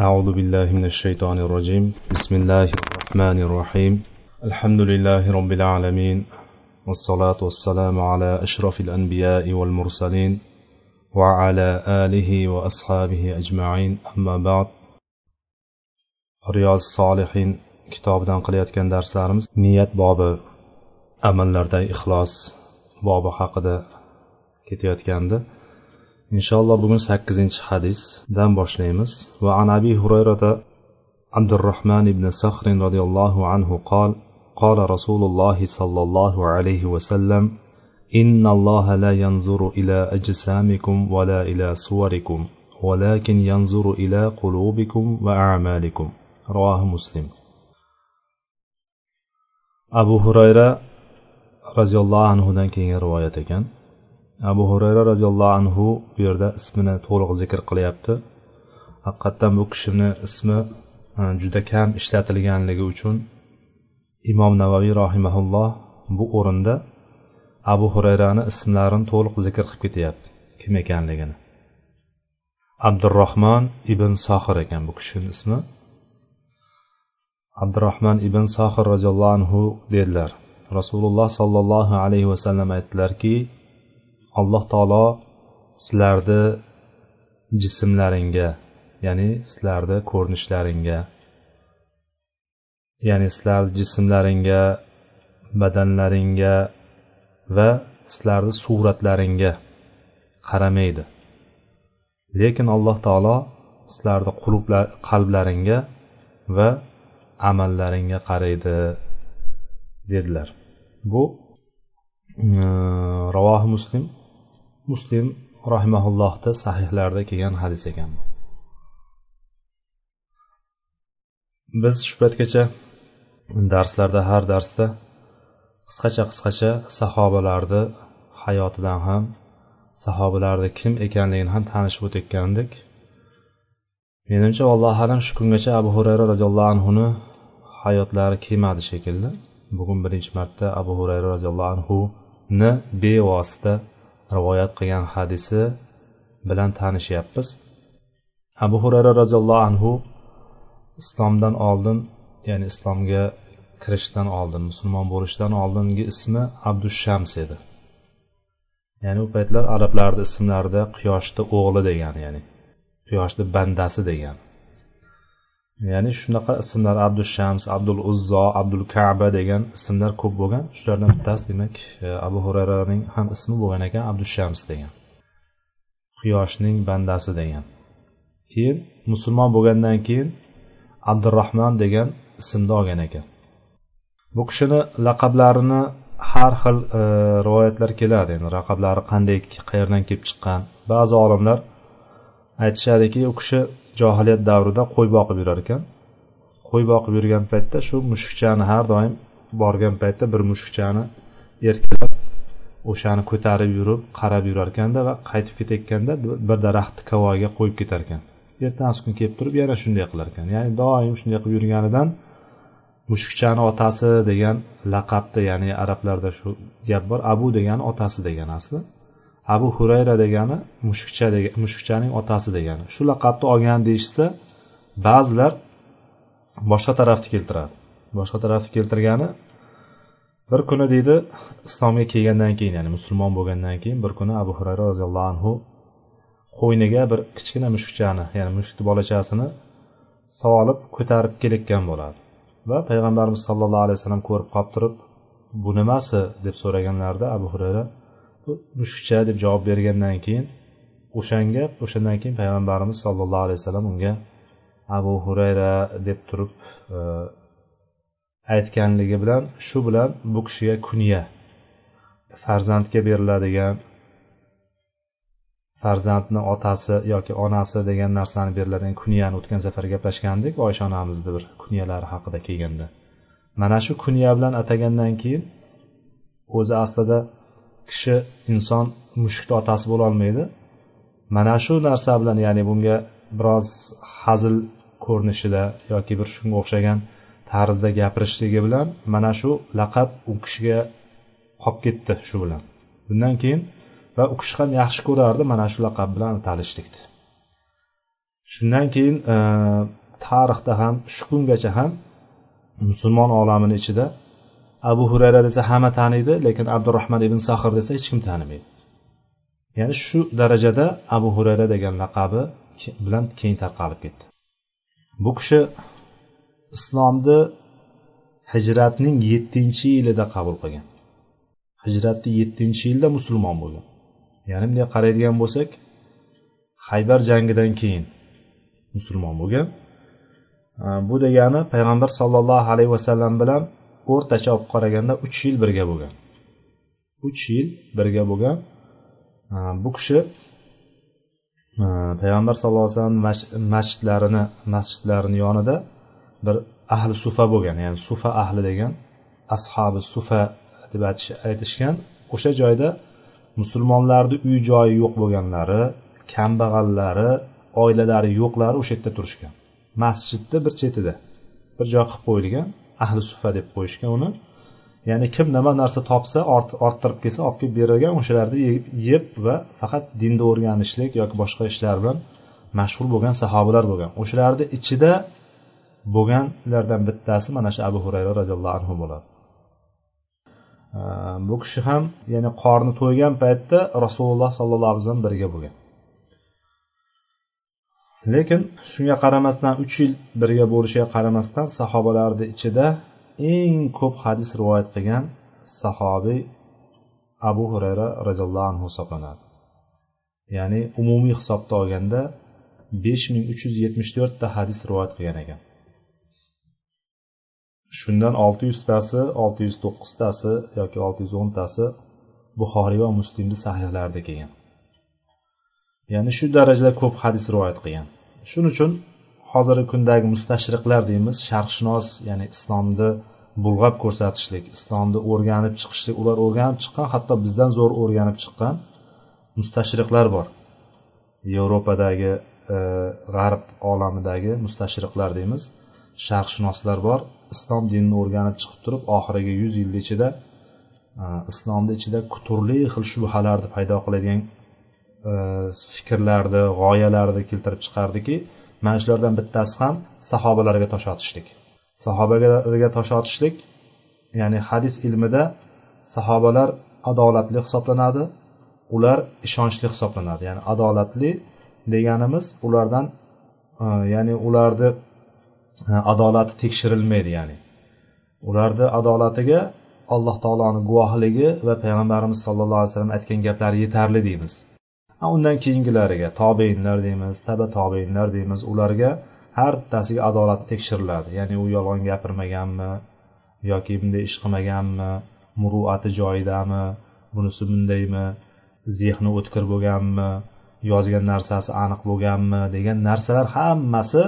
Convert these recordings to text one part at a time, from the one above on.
أعوذ بالله من الشيطان الرجيم. بسم الله الرحمن الرحيم. الحمد لله رب العالمين والصلاة والسلام على أشرف الأنبياء والمرسلين وعلى آله وأصحابه أجمعين. أما بعد رياض الصالحين kitobidan qilayotgan darslarimiz niyat bobi amallarda ixlos bobi haqida ketayotgandi إن شاء الله بقول سكزين حديث دان باشليمس وعن أبي هريرة عبد الرحمن بن صخر رضي الله عنه قال قال رسول الله صلى الله عليه وسلم إن الله لا ينظر إلى أجسامكم ولا إلى صوركم ولكن ينظر إلى قلوبكم وأعمالكم رواه مسلم أبو هريرة رضي الله عنه دان كين رواية كان abu hurayra roziyallohu anhu bu yerda ismini to'liq zikr qilyapti. Haqiqatdan bu kishini ismi e, juda kam ishlatilganligi uchun imom navaviy rohimaulloh bu o'rinda abu hurayrani ismlarini to'liq zikr qilib ketyapti. Kim ekanligini. Abdurahmon ibn sohir ekan bu kishini ismi. Abdurahmon ibn sohir roziyallohu anhu dedilar. Rasululloh sollallohu alayhi vasallam aytdilarki alloh taolo sizlarni jismlaringga ya'ni sizlarni ko'rinishlaringga ya'ni sizlarni jismlaringga badanlaringga va sizlarni suratlaringga qaramaydi. Lekin alloh taolo sizlarni qalblaringga va amallaringga qaraydi dedilar. Bu ravohi muslim muslim rahimaullohni sahihlarida kelgan hadis ekan. Biz shu paytgacha darslarda har darsda qisqacha qisqacha sahobalarni hayotidan ham sahobalarni kim ekanligini ham tanishib o'tayotgandik. Menimcha allohu alam shu kungacha abu hurayra roziyallohu anhuni hayotlari kelmadi shekilli. Bugun birinchi marta abu hurayra roziyallohu anhuni bevosita rivoyat qilgan hadisi bilan tanishyapmiz. Abu hurayra roziyallohu anhu islomdan oldin ya'ni islomga kirishdan oldin musulmon bo'lishdan oldingi ismi abdushams edi. Ya'ni u paytlar arablarni ismlarida quyoshni o'g'li degan ya'ni quyoshni bandasi degan. Ya'ni shunaqa ismlar abdul shams abdul uzzo abdul kaba degan ismlar ko'p bo'lgan. Shulardan bittasi demak e, abu hurayraning ham ismi bo'lgan ekan abdul shams degan. Quyoshning bandasi degan. Keyin musulmon bo'lgandan keyin abdurahmon degan ismni olgan ekan. Bu kishini laqablarini har xil e, rivoyatlar keladi. Ya'ni laqablari qanday qayerdan kelib chiqqan? Ba'zi olimlar aytishadiki u kishi johiliyat davrida qo'y boqib yurar ekan. Qo'y boqib yurgan paytda shu mushukchani har doim borgan paytda bir mushukchani erkalab o'shani ko'tarib yurib qarab yurar ekanda va qaytib ketayotganda bir daraxtni kavoyiga qo'yib ketar ekan. Ertasi kun kelib turib yana shunday qilar ekan. Ya'ni doim shunday qilib yurganidan mushukchani otasi degan laqabda ya'ni arablarda shu gap bor abu degani otasi degani asli. Abu hurayra degani mushukcha mushukchaning otasi degani. Shu laqabni olgan deyishsa ba'zilar boshqa tarafni keltiradi. Boshqa tarafni keltirgani bir kuni deydi islomga kelgandan keyin ya'ni musulmon bo'lgandan keyin bir kuni abu hurayra roziyallohu anhu qo'yniga bir kichkina mushukchani ya'ni mushukni bolachasini solib ko'tarib kelayotgan bo'ladi. Va payg'ambarimiz sollallohu alayhi vasallam ko'rib qolib turib bu nimasi? deb so'raganlarida abu hurayra mushukcha deb javob bergandan keyin o'shanga o'shandan keyin payg'ambarimiz sollallohu alayhi vasallam unga abu hurayra deb turib e, aytganligi bilan shu bilan bu kishiga kunya farzandga beriladigan farzandni otasi yoki onasi degan narsani beriladigan kunyani o'tgan safar gaplashgandik oysha onamizni bir kunyalari haqida kelganda. Mana shu kunya bilan atagandan keyin o'zi aslida kishi inson mushukni otasi bo'lolmaydi. Mana shu narsa bilan ya'ni bunga biroz hazil ko'rinishida yoki bir shunga o'xshagan tarzda gapirishligi bilan mana shu laqab u kishiga qolib ketdi shu bilan. Bundan keyin va u kishi ham yaxshi ko'rardi mana shu laqab bilan atalishlikni shundan keyin e, tarixda ham shu kungacha ham musulmon olamini ichida abu hurayra desa hamma taniydi lekin abdurahmon ibn sahr desa hech kim tanimaydi. Ya'ni shu darajada abu hurayra degan laqabi bilan keng tarqalib ketdi. Bu kishi islomni hijratning yettinchi yilida qabul qilgan. Hijratni yettinchi yilda musulmon bo'lgan. Ya'ni bunday qaraydigan bo'lsak haybar jangidan keyin musulmon bo'lgan. Bu degani payg'ambar sollallohu alayhi vasallam bilan o'rtacha olib qaraganda uch yil birga bo'lgan. Uch yil birga bo'lgan bu kishi payg'ambar sallallohu alayhi vasallam masjidlarini masjidlarini yonida bir ahli sufa bo'lgan ya'ni sufa ahli degan ashobi sufa deb aytishgan. O'sha joyda musulmonlarni uy joyi yo'q bo'lganlari kambag'allari oilalari yo'qlari o'sha yerda turishgan. Masjidni bir chetida bir joy qilib qo'yilgan. Ahli suffa deb qo'yishgan uni. Ya'ni kim nima narsa topsa orttirib kelsa olib kelib berilgan o'shalarni yeb va faqat dinni o'rganishlik yoki boshqa ishlar bilan mashg'ul bo'lgan sahobalar bo'lgan. O'shalarni ichida bo'lganlardan bittasi mana shu abu hurayra roziyallohu anhu bo'ladi. Bu kishi ham ya'ni qorni to'ygan paytda rasululloh sollallohu alayhi vasallam birga bo'lgan. Lekin shunga qaramasdan uch yil birga bo'lishiga qaramasdan sahobalarni ichida eng ko'p hadis rivoyat qilgan sahobiy abu hurayra roziyallohu anhu hisoblanadi. Ya'ni umumiy hisobda olganda besh ming uch yuz yetmish to'rtta hadis rivoyat qilgan ekan. Shundan olti yuztasi olti yuz to'qqiztasi yoki olti yuz o'ntasi buxoriy va muslimni sahihlarida kelgan. Ya'ni shu darajada ko'p hadis rivoyat qilgan. Shuning uchun hozirgi kundagi mustashriqlar deymiz sharqshunos ya'ni islomni bulg'ab ko'rsatishlik islomni o'rganib chiqishlik ular o'rganib chiqqan hatto bizdan zo'r o'rganib chiqqan mustashriqlar bor. Yevropadagi e, g'arb olamidagi mustashriqlar deymiz sharqshunoslar bor. Islom dinini o'rganib chiqib turib oxirgi yuz yil ichida e, islomni ichida turli xil shubhalarni paydo qiladigan E, fikrlarni g'oyalarni keltirib chiqardiki mana shulardan bittasi ham sahobalarga tosh otishlik sahobalarga tosh otishlik ya'ni hadis ilmida sahobalar adolatli hisoblanadi ular ishonchli hisoblanadi. Ya'ni adolatli deganimiz ulardan e, ya'ni ularni e, adolati tekshirilmaydi ya'ni. Ularni adolatiga alloh taoloni guvohligi va payg'ambarimiz sollallohu alayhi vasallam aytgan gaplari yetarli deymiz. Undan keyingilariga tobeinlar deymiz taba tobeinlar deymiz ularga har bittasiga adolat tekshiriladi ya'ni u yolg'on gapirmaganmi yoki bunday ish qilmaganmi muruati joyidami bunisi bundaymi zehni o'tkir bo'lganmi yozgan narsasi aniq bo'lganmi degan narsalar hammasi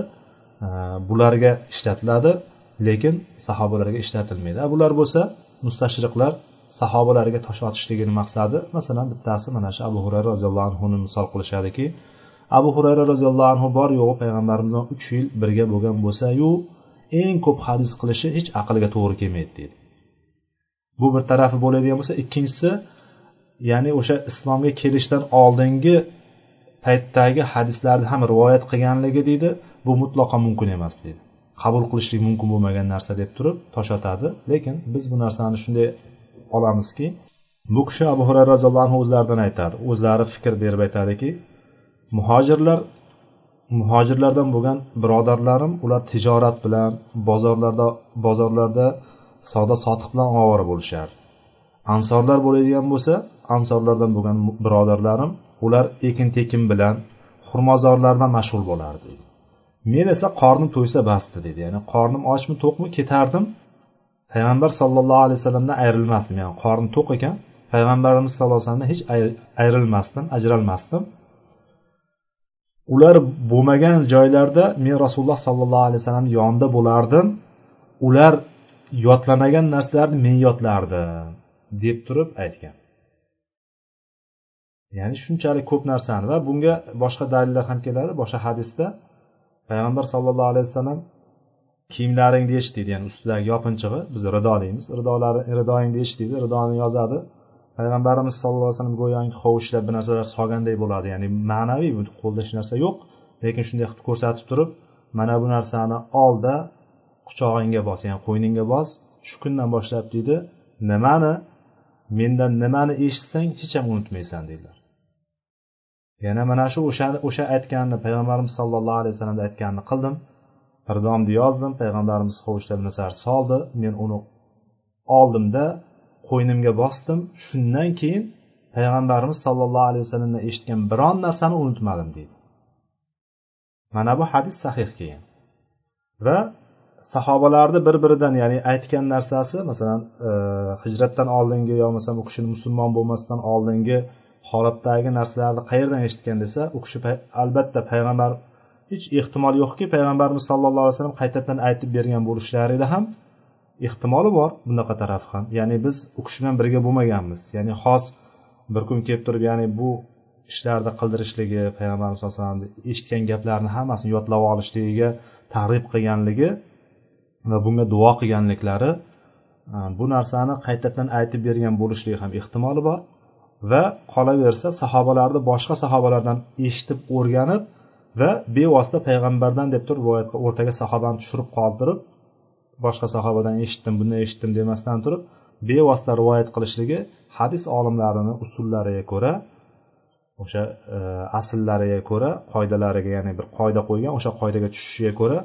e, bularga ishlatiladi lekin sahobalarga ishlatilmaydi. Bular bo'lsa mustashriqlar sahobalarga tosh otishligini maqsadi. Masalan bittasi mana shu abu hurayra roziyallohu anhuni misol qilishadiki abu hurayra roziyallohu anhu bor yo'g'i payg'ambarimiz bilan uch yil birga bo'lgan bo'lsayu eng ko'p hadis qilishi hech aqlga to'g'ri kelmaydi deydi. Bu bir tarafi bo'ladigan bo'lsa ikkinchisi ya'ni o'sha islomga kelishdan oldingi paytdagi hadislarni ham rivoyat qilganligi deydi bu mutlaqo mumkin emas deydi. Qabul qilishlik mumkin bo'lmagan narsa deb turib tosh otadi. Lekin biz bu narsani shunday olamizki bu kishi abu hurayra roziyallohu anhu o'zlaridan aytadi o'zlari fikr berib aytadiki muhojirlar muhojirlardan bo'lgan birodarlarim ular tijorat bilan bozorlarda bozorlarda savdo sotiq bilan ovora bo'lishardi ansorlar bo'ladigan bo'lsa ansorlardan bo'lgan birodarlarim ular ekin tekin bilan xurmozorlar bilan mashg'ul bo'lardi. Men esa qornim to'ysa basti dedi. Ya'ni qornim ochmi to'qmi ketardim. Payg'ambar sallallohu alayhi vasallamdan ayrilmasdim. Ya'ni qorni to'q ekan. Payg'ambarimiz sallallohu alayhi vasallamdan hech ayrilmasdim ajralmasdim. Ular bo'lmagan joylarda men rasululloh sollallohu alayhi vasallam yonida bo'lardim. Ular yodlamagan narsalarni men yodlardim deb turib aytgan. Ya'ni shunchalik ko'p narsani va bunga boshqa dalillar ham keladi. Boshqa hadisda payg'ambar sallallohu alayhi vasallam kiyimlaringni yech deydi. Ya'ni ustidagi yopinchig'i biz rido deymiz. Ridolari ridoingni yech deydi. Ridoni yozadi. Payg'ambarimiz sallallohu alayhi vasallam go'yoki hovuchlab bir narsalar solganday bo'ladi. Ya'ni ma'naviy qo'lda hech narsa yo'q. Lekin shunday qilib ko'rsatib turib mana bu narsani olda quchog'ingga bos ya'ni qo'yningga bos. Shu kundan boshlab deydi nimani mendan nimani eshitsang hech ham unutmaysan deydilar. Yana mana shu o'sha o'sha aytganini payg'ambarimiz sollallohu alayhi vasallam aytganini qildim. Pirdomni yozdim payg'ambarimiz hovuchlarini sar soldi men uni oldimda qo'ynimga bosdim. Shundan keyin payg'ambarimiz sollallohu alayhi vasallamdan eshitgan biron narsani unutmadim deydi. Mana bu hadis sahih keyin va sahobalarni bir biridan ya'ni aytgan narsasi masalan e, hijratdan oldingi yo bo'lmasam u kishini musulmon bo'lmasdan oldingi holatdagi narsalarni qayerdan eshitgan desa u kishi albatta payg'ambar hech ehtimol yo'qki payg'ambarimiz sallallohu alayhi vasallam qaytadan aytib bergan bo'lishlarida ham ehtimoli bor bunaqa taraf ham. Ya'ni biz u kishi bilan birga bo'lmaganmiz. Ya'ni xos bir kun kelib turib ya'ni bu ishlarni qildirishligi payg'ambarimiz sallallohu alayhi vasallam eshitgan gaplarni hammasini yodlab olishligiga targ'ib qilganligi va bunga duo qilganliklari e, bu narsani qaytadan aytib bergan bo'lishligi ham ehtimoli bor. Va qolaversa sahobalarni boshqa sahobalardan eshitib o'rganib va bevosita payg'ambardan deb turib rivoyatni o'rtaga sahobani tushirib qoldirib boshqa sahobadan eshitdim bunday eshitdim demasdan turib bevosita rivoyat qilishligi hadis olimlarini usullariga ko'ra o'sha e, asllariga ko'ra qoidalariga ya'ni bir qoida qo'ygan o'sha qoidaga tushishiga ko'ra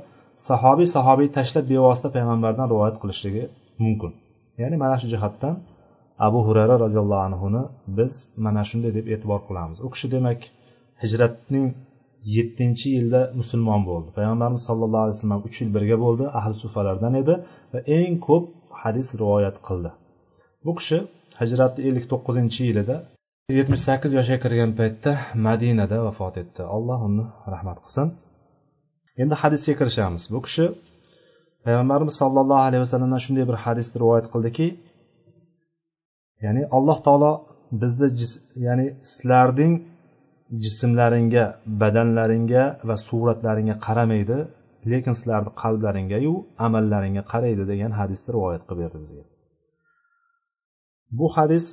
sahobiy sahobiy tashlab bevosita payg'ambardan rivoyat qilishligi mumkin. Ya'ni mana shu jihatdan abu hurayra roziyallohu anhuni biz mana shunday deb e'tibor qilamiz. U kishi demak hijratning yettinchi yilda musulmon bo'ldi. Payg'ambarimiz sallallohu alayhi vasallam uch yil birga bo'ldi ahli sufalardan edi va eng ko'p hadis rivoyat qildi. Bu kishi hijratni ellik to'qqizinchi yilida yetmish sakkiz yoshga kirgan paytda madinada vafot etdi. Alloh uni rahmat qilsin. Endi hadisga kirishamiz. Bu kishi payg'ambarimiz sollallohu alayhi vasallamdan shunday bir hadisni rivoyat qildiki ya'ni alloh taolo bizni ya'ni sizlarning jismlaringga badanlaringga va suratlaringga qaramaydi lekin sizlarni qalblaringgayu amallaringga qaraydi degan hadisni rivoyat qilib berdi bizga. Bu hadis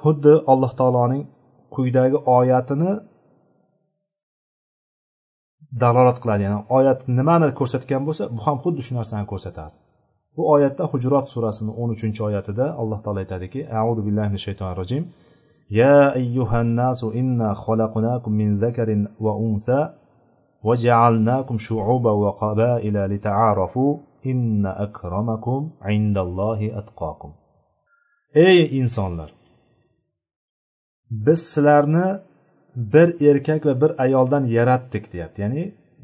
xuddi alloh taoloning quyidagi oyatini dalolat qiladi. Ya'ni oyat nimani ko'rsatgan bo'lsa bu ham xuddi shu narsani ko'rsatadi. Bu oyatda hujrot surasini o'n uchinchi oyatida alloh taolo aytadiki audu billahi min shaytonir rojim ya ayyuhan nasu inna xalaqnakum min zakarin va unsa وجعلناكم شعوبا وقبائل لتعارفوا إن أكرمكم عند الله أتقاكم ey insonlar biz sizlarni bir erkak va bir ayoldan yaratdik deyapti ya'ni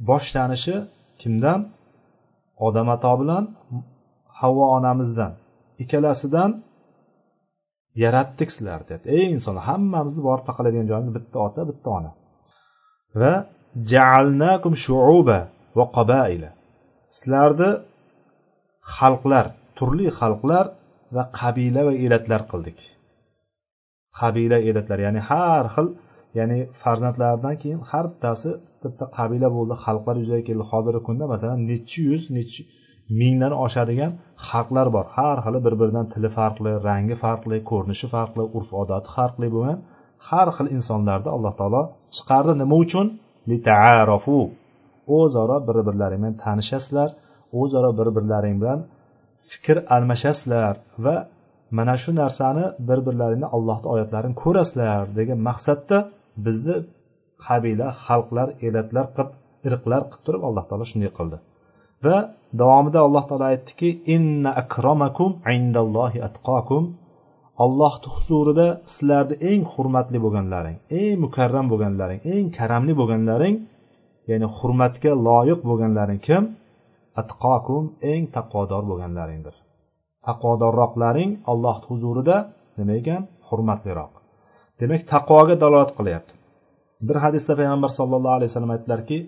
boshlanishi kimdan odam ato bilan havvo onamizdan ikkalasidan yaratdik sizlar deyapti. Ey insonlar hammamizni borib taqaladigan joyimiz bitta ota bitta ona. Va jaalnakum shuuba va qabaila. Sizlarni xalqlar turli xalqlar va qabila va elatlar qildik. Qabila elatlar ya'ni har xil ya'ni farzandlaridan keyin har bittasi bitta qabila bo'ldi xalqlar yuzaga keldi. Hozirgi kunda masalan nechi yuz nechi mingdan oshadigan xalqlar bor. Har xili bir biridan tili farqli rangi farqli ko'rinishi farqli urf odati farqli bo'lgan har xil insonlarni alloh taolo chiqardi. Nima uchun? Litaarofu o'zaro bir birlaring bilan tanishasizlar o'zaro bir birlaring bilan fikr almashasizlar va mana shu narsani bir birlaringni allohni oyatlarini ko'rasizlar degan maqsadda bizni qabila xalqlar elatlar qilib irqlar qilib turib alloh taolo shunday qildi. Va davomida alloh taolo aytdiki inna akromakum indallohi atqokum allohni huzurida sizlarni eng hurmatli bo'lganlaring eng mukarram bo'lganlaring eng karamli bo'lganlaring ya'ni hurmatga loyiq bo'lganlaring kim? Atqokum eng taqvodor bo'lganlaringdir. Taqvodorroqlaring allohni huzurida nima ekan? Hurmatliroq demak taqvoga dalolat qilyapti. Bir hadisda payg'ambar sallallohu alayhi vasallam aytdilarki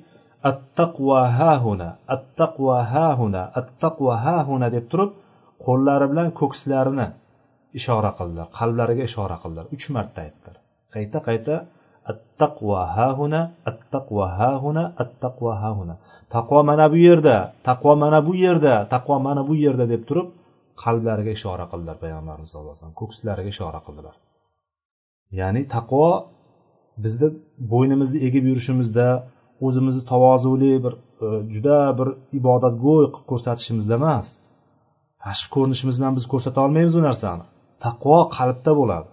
attaqva hahuna attaqva hahuna attaqva hahuna deb turib qo'llari bilan ko'kslarini ishora qildilar qalblariga ishora qildilar. Uch marta aytdilar. Qayta qayta attaqva hahuna attaqva hahuna attaqva hahuna taqvo mana bu yerda taqvo mana bu yerda taqvo mana bu yerda deb turib qalblariga ishora qildilar payg'ambarimiz sallallohu alayhi vasallam. Ko'kslariga ishora qildilar. Ya'ni taqvo bizni bo'ynimizni egib yurishimizda o'zimizni tavozuli bir e, juda bir ibodatgo'y qilib ko'rsatishimizda emas. Tashqi ko'rinishimiz bilan biz ko'rsata olmaymiz bu narsani. Taqvo qalbda bo'ladi.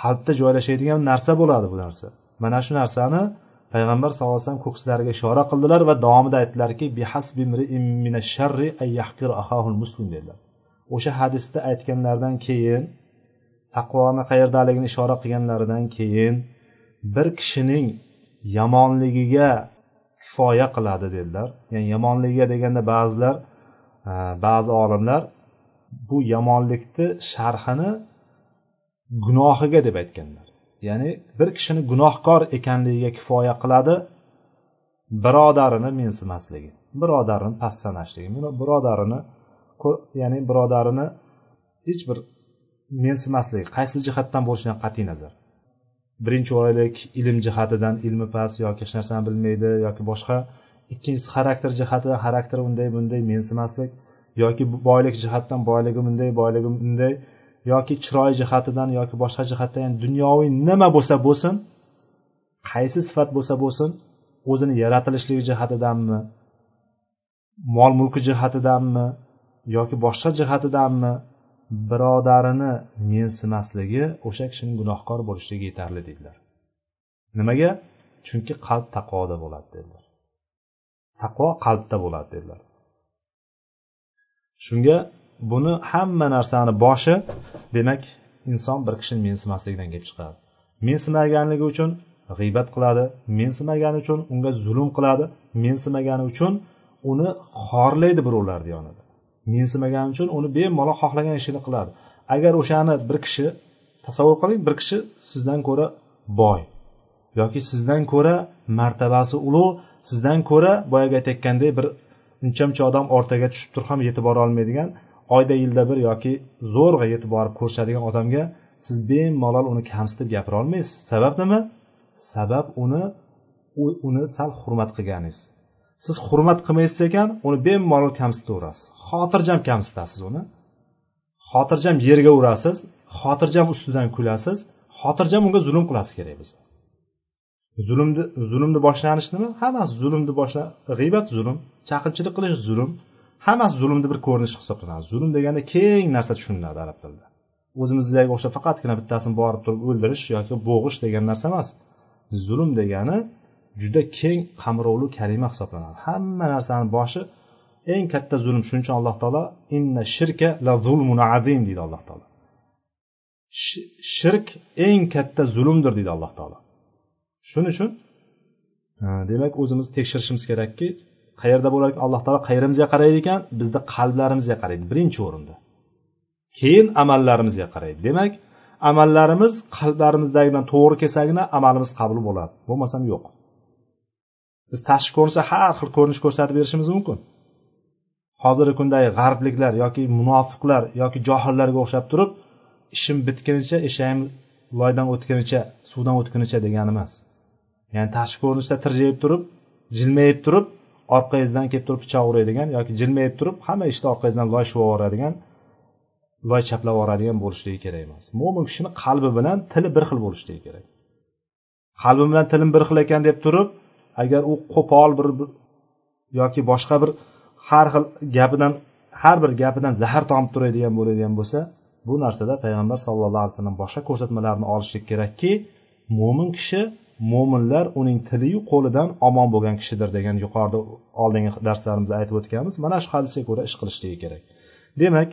Qalbda joylashadigan narsa bo'ladi bu narsa. Mana shu narsani payg'ambar sallallohu alayhi vasallam ko'ksilariga ishora qildilar va davomida aytdilarki dedilar. O'sha hadisda aytganlaridan keyin taqvoni qayerdaligini ishora qilganlaridan keyin bir kishining yomonligiga kifoya qiladi dedilar. Ya'ni yomonligiga deganda ba'zilar e, ba'zi olimlar bu yomonlikni sharhini gunohiga deb aytganlar. Ya'ni bir kishini gunohkor ekanligiga kifoya qiladi birodarini mensimasligi birodarini past sanashligi birodarini ya'ni birodarini hech bir mensimasligi qaysi jihatdan bo'lishidan qat'iy nazar. Birinchi oylik ilm jihatidan ilmi past yoki hech narsani bilmaydi yoki boshqa. Ikkinchisi xarakter jihatidan xarakteri unday bunday mensimaslik. Yoki boylik jihatdan boyligi bunday boyligi bunday. Yoki chiroy jihatidan yoki boshqa jihatdan yani dunyoviy nima bo'lsa bo'lsin qaysi sifat bo'lsa bo'lsin o'zini yaratilishligi jihatidanmi mol mulki jihatidanmi yoki boshqa jihatidanmi birodarini mensimasligi o'sha kishining gunohkor bo'lishligiga yetarli dedilar. Nimaga? Chunki qalb taqvoda bo'ladi dedilar. Taqvo qalbda bo'ladi dedilar. Shunga buni hamma narsani boshi demak inson bir kishini mensimasligidan kelib chiqadi. Mensimaganligi uchun g'iybat qiladi mensimagani uchun unga zulm qiladi mensimagani uchun uni xorlaydi birovlarni yonida mensimagani uchun uni bemalol xohlagan ishini qiladi. Agar o'shani bir kishi tasavvur qiling bir kishi sizdan ko'ra boy yoki sizdan ko'ra martabasi ulug' sizdan ko'ra boyagi aytayotgandek bir uncha muncha odam o'rtaga tushib turib ham yetib bora olmaydigan oyda yilda bir yoki zo'rg'a yetib borib ko'rishadigan odamga siz bemalol uni kamsitib gapira olmaysiz. Sabab nima? Sabab uni uni sal hurmat qilganingiz. Siz hurmat qilmaysiz ekan uni bemalol kamsitaverasiz xotirjam kamsitasiz uni. Xotirjam yerga urasiz xotirjam ustidan kulasiz xotirjam unga zulm qilasiz kerak bo'lsa. Zulmni zulmni boshlanishi nima hammasi zulmni boshla g'iybat zulm chaqimchilik qilish zulm hammasi zulmni bir ko'rinishi hisoblanadi. Zulm deganda keng narsa tushuniladi arab tilida. O'zimizdagi o'xshab faqatgina bittasini borib turib o'ldirish yoki bo'g'ish degan narsa emas. Zulm degani juda keng qamrovli kalima hisoblanadi. Hamma narsani boshi eng katta zulm shuning uchun alloh taolo inna shirka la zulmun azim deydi alloh taolo. Shirk eng katta zulmdir deydi alloh taolo. Shuning uchun demak o'zimiz tekshirishimiz kerakki qayerda bo'lar ekan alloh taolo qayerimizga qaraydi ekan bizni qalblarimizga qaraydi. Birinchi o'rinda. Keyin amallarimizga qaraydi. Demak amallarimiz qalblarimizdagidan to'g'ri kelsagina amalimiz qabul bo'ladi. Bo'lmasam yo'q. Biz tashqi ko'rinishda har xil ko'rinish ko'rsatib berishimiz mumkin. Hozirgi kundagi g'arbliklar yoki munofiqlar yoki johillarga o'xshab turib ishim bitgunicha eshagim loydan o'tgunicha suvdan o'tgunicha degani emas ya'ni tashqi ko'rinishda tirjayib turib jilmayib turib orqangizdan kelib turib pichoq uradigan yoki jilmayib turib hamma ishni orqangizdan loy shuvib yuboradigan loy chaplab yuboradigan bo'lishligi kerak emas. Mo'min kishini qalbi bilan tili bir xil bo'lishligi kerak. Qalbim bilan tilim bir xil ekan deb turib agar u qo'pol bir yoki boshqa bir har xil gapidan har bir gapidan zahar tomib turadigan bo'ladigan bo'lsa bu narsada payg'ambar sallallohu alayhi vasallam boshqa ko'rsatmalarni olishlik kerakki mo'min kishi mo'minlar uning tiliyu qo'lidan omon bo'lgan kishidir degan yuqorida oldingi darslarimizda aytib o'tganmiz. Mana shu hadisga ko'ra ish qilishligi kerak. Demak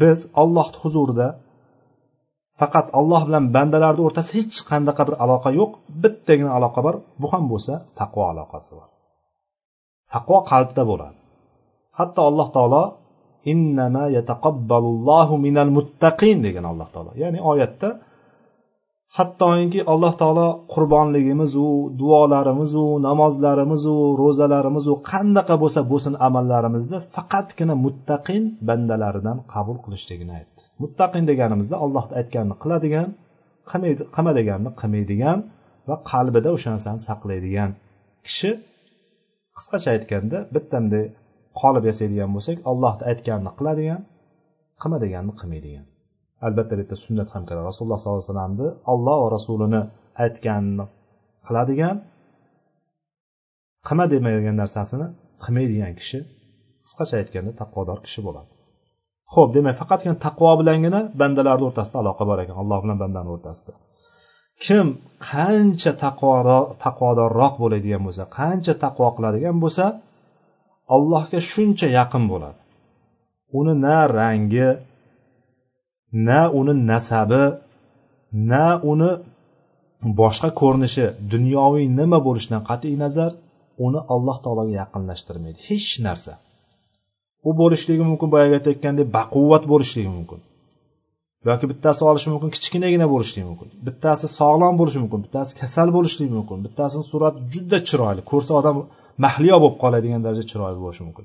biz ollohni huzurida faqat alloh bilan bandalarni o'rtasida hech qanaqa bir aloqa yo'q bittagina aloqa bor. Bu ham bo'lsa taqvo aloqasi bor. Taqvo qalbda bo'ladi. Hatto alloh taolo innama yataqabbalullohu minal muttaqin degan alloh taolo. Ya'ni oyatda hattoki alloh taolo qurbonligimizu duolarimizu namozlarimizu ro'zalarimizu qandaqa bo'lsa bo'lsin amallarimizni faqatgina muttaqin bandalaridan qabul qilishligini aytdi. Muttaqin deganimizda alloh aytganini qiladigan qilma deganini qilmaydigan va qalbida o'sha narsani saqlaydigan kishi qisqacha aytganda bittanday qolib yasaydigan bo'lsak allohni aytganini qiladigan qilma deganini qilmaydigan. Albatta bu yerda sunnat ham kiradi. Rasululloh sollallohu alayhi vasallamni olloh va rasulini aytganini qiladigan qilma demagan narsasini qilmaydigan kishi qisqacha aytganda taqvodor kishi bo'ladi. Ho'p demak faqatgina taqvo bilangina bandalarni o'rtasida aloqa bor ekan. Alloh bilan bandani o'rtasida. Kim qancha taqvodorroq bo'ladigan bo'lsa qancha taqvo qiladigan bo'lsa allohga shuncha yaqin bo'ladi. Uni na rangi na uni nasabi na uni boshqa ko'rinishi dunyoviy nima bo'lishidan qat'iy nazar uni alloh taologa yaqinlashtirmaydi. Hech narsa. U bo'lishligi mumkin boyagi aytayotgandek baquvvat bo'lishligi mumkin. Yoki bittasi olishi mumkin kichkinagina bo'lishligi mumkin. Bittasi sog'lom bo'lishi mumkin bittasi kasal bo'lishligi mumkin bittasini surati juda chiroyli. Ko'rsa odam mahliyo bo'lib qoladigan darajada chiroyli bo'lishi mumkin.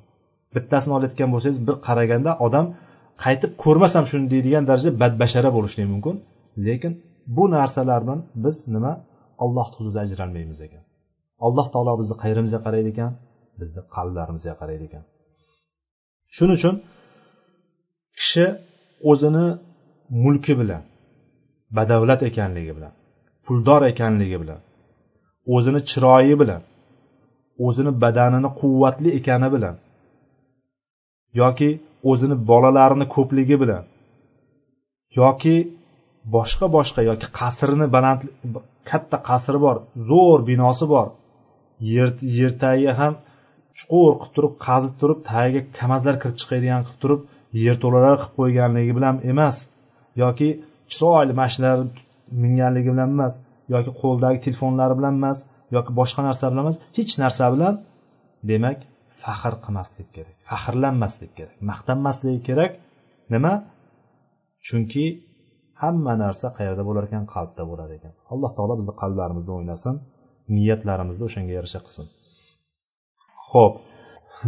Bittasini olayotgan bo'lsangiz bir qaraganda odam qaytib ko'rmasam shuni deydigan darajada badbashara bo'lishligi mumkin. Lekin bu narsalar bilan biz nima? Ollohni huzurida ajralmaymiz ekan. Alloh taolo bizni qayerimizga qaraydi ekan bizni qalblarimizga qaraydi ekan. Shuning uchun kishi o'zini mulki bilan badavlat ekanligi bilan puldor ekanligi bilan o'zini chiroyi bilan o'zini badanini quvvatli ekani bilan yoki o'zini bolalarini ko'pligi bilan yoki boshqa boshqa yoki qasrini baland katta qasri bor zo'r binosi bor yer yer ham chuqur qilib turib qazib turib tagiga kamazlar kirib chiqadigan qilib turib yerto'lalar qilib qo'yganligi bilan emas yoki chiroyli mashinalar minganligi bilan emas yoki qo'ldagi telefonlari bilan emas yoki boshqa narsa bilan emas hech narsa bilan demak faxr qilmaslik kerak faxrlanmaslik kerak maqtanmaslik kerak. Nima? Chunki hamma narsa qayerda bo'lar ekan? Qalbda bo'lar ekan. Alloh taolo bizni qalblarimizni o'ynasin niyatlarimizni o'shanga yarasha qilsin. Ho'p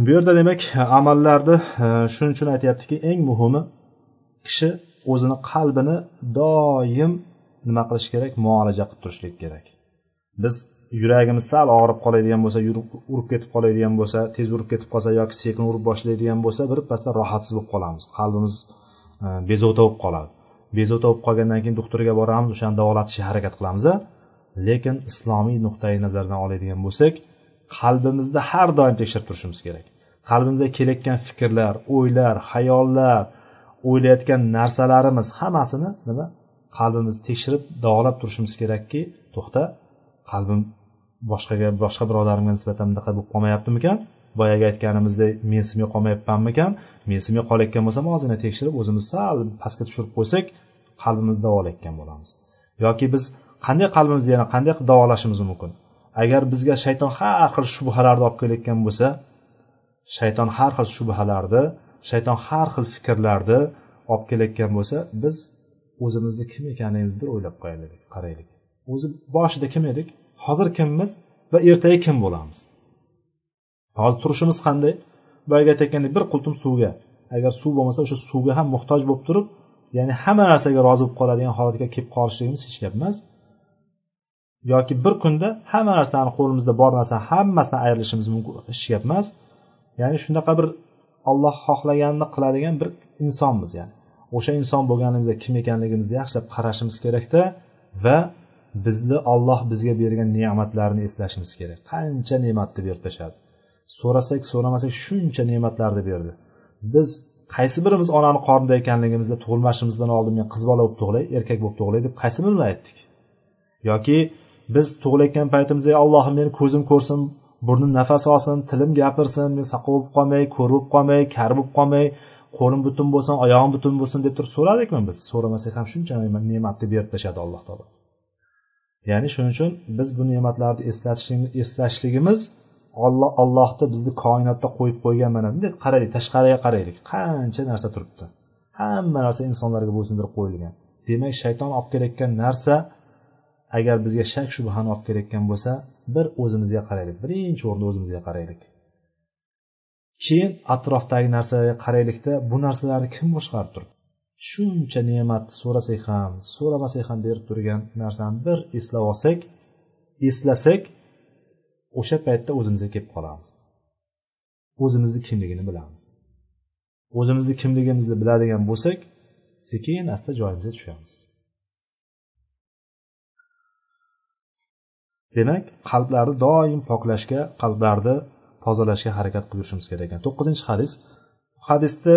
bu yerda demak amallarni e, shuning uchun aytyaptiki eng muhimi kishi o'zini qalbini doim nima qilish kerak? Muolaja qilib turishlik kerak. Biz yuragimiz sal og'rib qoladigan bo'lsa urib ketib qoladigan bo'lsa tez urib ketib qolsa yoki sekin urib boshlaydigan bo'lsa birpasda rohatsiz bo'lib qolamiz. Qalbimiz e, bezovta bo'lib qoladi. Bezovta bo'lib qolgandan keyin doktorga boramiz o'shani davolatishga harakat qilamiz lekin islomiy nuqtai nazardan oladigan bo'lsak qalbimizni har doim tekshirib turishimiz kerak. Qalbimizga kelayotgan fikrlar o'ylar hayollar o'ylayotgan narsalarimiz hammasini nima? Qalbimizni tekshirib davolab turishimiz kerakki to'xta qalbim boshqaga boshqa birodarimga nisbatan bunaqa bo'lib qolmayaptimikan? Boyagi aytganimizdek mensimay qolmayapmanmikan? Mensimay qolayotgan bo'lsam ozgina tekshirib o'zimiz sal pastga tushirib qo'ysak qalbimizni davolayotgan bo'lamiz. Yoki biz qanday qalbimizni yana qanday qilib davolashimiz mumkin? Agar bizga shayton har xil shubhalarni olib kelayotgan bo'lsa shayton har xil shubhalarni shayton har xil fikrlarni olib kelayotgan bo'lsa biz o'zimizni kim ekanimizni bir o'ylab qo'yaylik qaraylik. O'zi boshida kim edik? Hozir kimmiz va ertaga kim bo'lamiz? Hozir turishimiz qanday? Boyagi aytayotgandek bir qultum suvga. Agar suv bo'lmasa o'sha suvga ham muhtoj bo'lib turib ya'ni hamma narsaga rozi bo'lib qoladigan holatga kelib qolishligimiz hech gap emas. Yoki bir kunda hamma narsani qo'limizda bor narsani hammasidan ayrilishimiz mumkin hech gap emas ya'ni shunaqa bir olloh xohlaganini qiladigan bir insonmiz ya'ni. O'sha inson bo'lganimizda kim ekanligimizni yaxshilab qarashimiz kerakda va bizni olloh bizga bergan ne'matlarini eslashimiz kerak. Qancha ne'matni berib tashladi so'rasak so'ramasak shuncha ne'matlarni berdi biz qaysi birimiz onani qornida ekanligimizda tug'ilmashimizdan oldin men qiz bola bo'lib tug'ilay erkak bo'lib tug'ilay deb qaysi birimiz aytdik? Yoki biz tug'ilayotgan paytimizda allohim meni ko'zim ko'rsin burnim nafas olsin tilim gapirsin men soqov bo'lib qolmay ko'r bo'lib qolmay kar bo'lib qolmay qo'lim butun bo'lsin oyog'im butun bo'lsin deb turib so'radikmi biz? So'ramasak ham shuncha ne'matni berib tashladi alloh taolo. Ya'ni shuning uchun biz bu ne'matlarni eslashligimiz olloh ollohni bizni koinotda qo'yib qo'ygan mana bunday qaraylik tashqariga qaraylik. Qancha narsa turibdi. Hamma narsa insonlarga bo'ysundirib qo'yilgan. Demak shayton olib kelayotgan narsa agar bizga shak shubhani olib kelayotgan bo'lsa bir o'zimizga qaraylik birinchi o'rinda o'zimizga qaraylik. Keyin atrofdagi narsalarga qaraylikda bu narsalarni kim boshqarib turibdi? Shuncha ne'matni so'rasak ham so'ramasak ham berib turgan narsani bir eslab olsak eslasak o'sha paytda o'zimizga kelib qolamiz. O'zimizni kimligini bilamiz. O'zimizni kimligimizni biladigan bo'lsak sekin asta joyimizga tushamiz. demak qalblarni doim poklashga qalblarni tozalashga harakat qilib yurishimiz kerak ekan to'qqizinchi hadis hadisni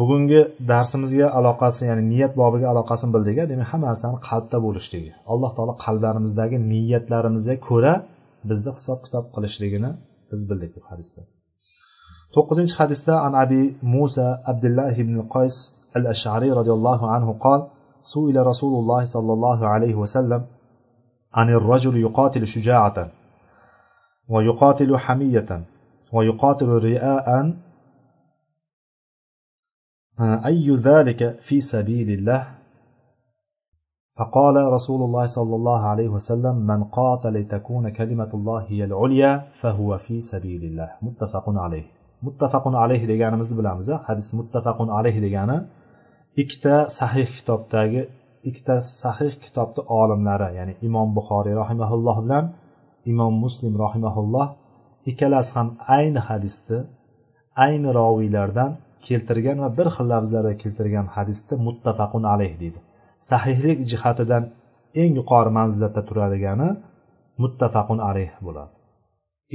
bugungi darsimizga aloqasi ya'ni niyat bobiga aloqasini bildik demak hamma narsani qalbda bo'lishligi alloh taolo qalblarimizdagi niyatlarimizga ko'ra bizni hisob kitob qilishligini biz bildik bu hadisda to'qqizinchi hadisda an abi musa abdullah ibn qays al ashariy roziyallohu anhu qol سئل رسول الله صلى الله عليه وسلم عن الرجل يقاتل شجاعة ويقاتل حمية ويقاتل رئاء أي ذلك في سبيل الله؟ فقال رسول الله صلى الله عليه وسلم من قاتل لتكون كلمة الله هي العليا فهو في سبيل الله. متفق عليه. muttafaqun alayhi deganimizni bilamiz hadis muttafaqun alayhi degani ikkita sahih kitobdagi ikkita sahih kitobni olimlari ya'ni imom buxoriy rahimaulloh bilan imom muslim rahimaulloh ikkalasi ham ayni hadisni ayni roviylardan keltirgan va bir xil lafzlarda keltirgan hadisda muttafaqun alayh deydi. Sahihlik jihatidan eng yuqori manzilatda turadigani muttafaqun alayh bo'ladi.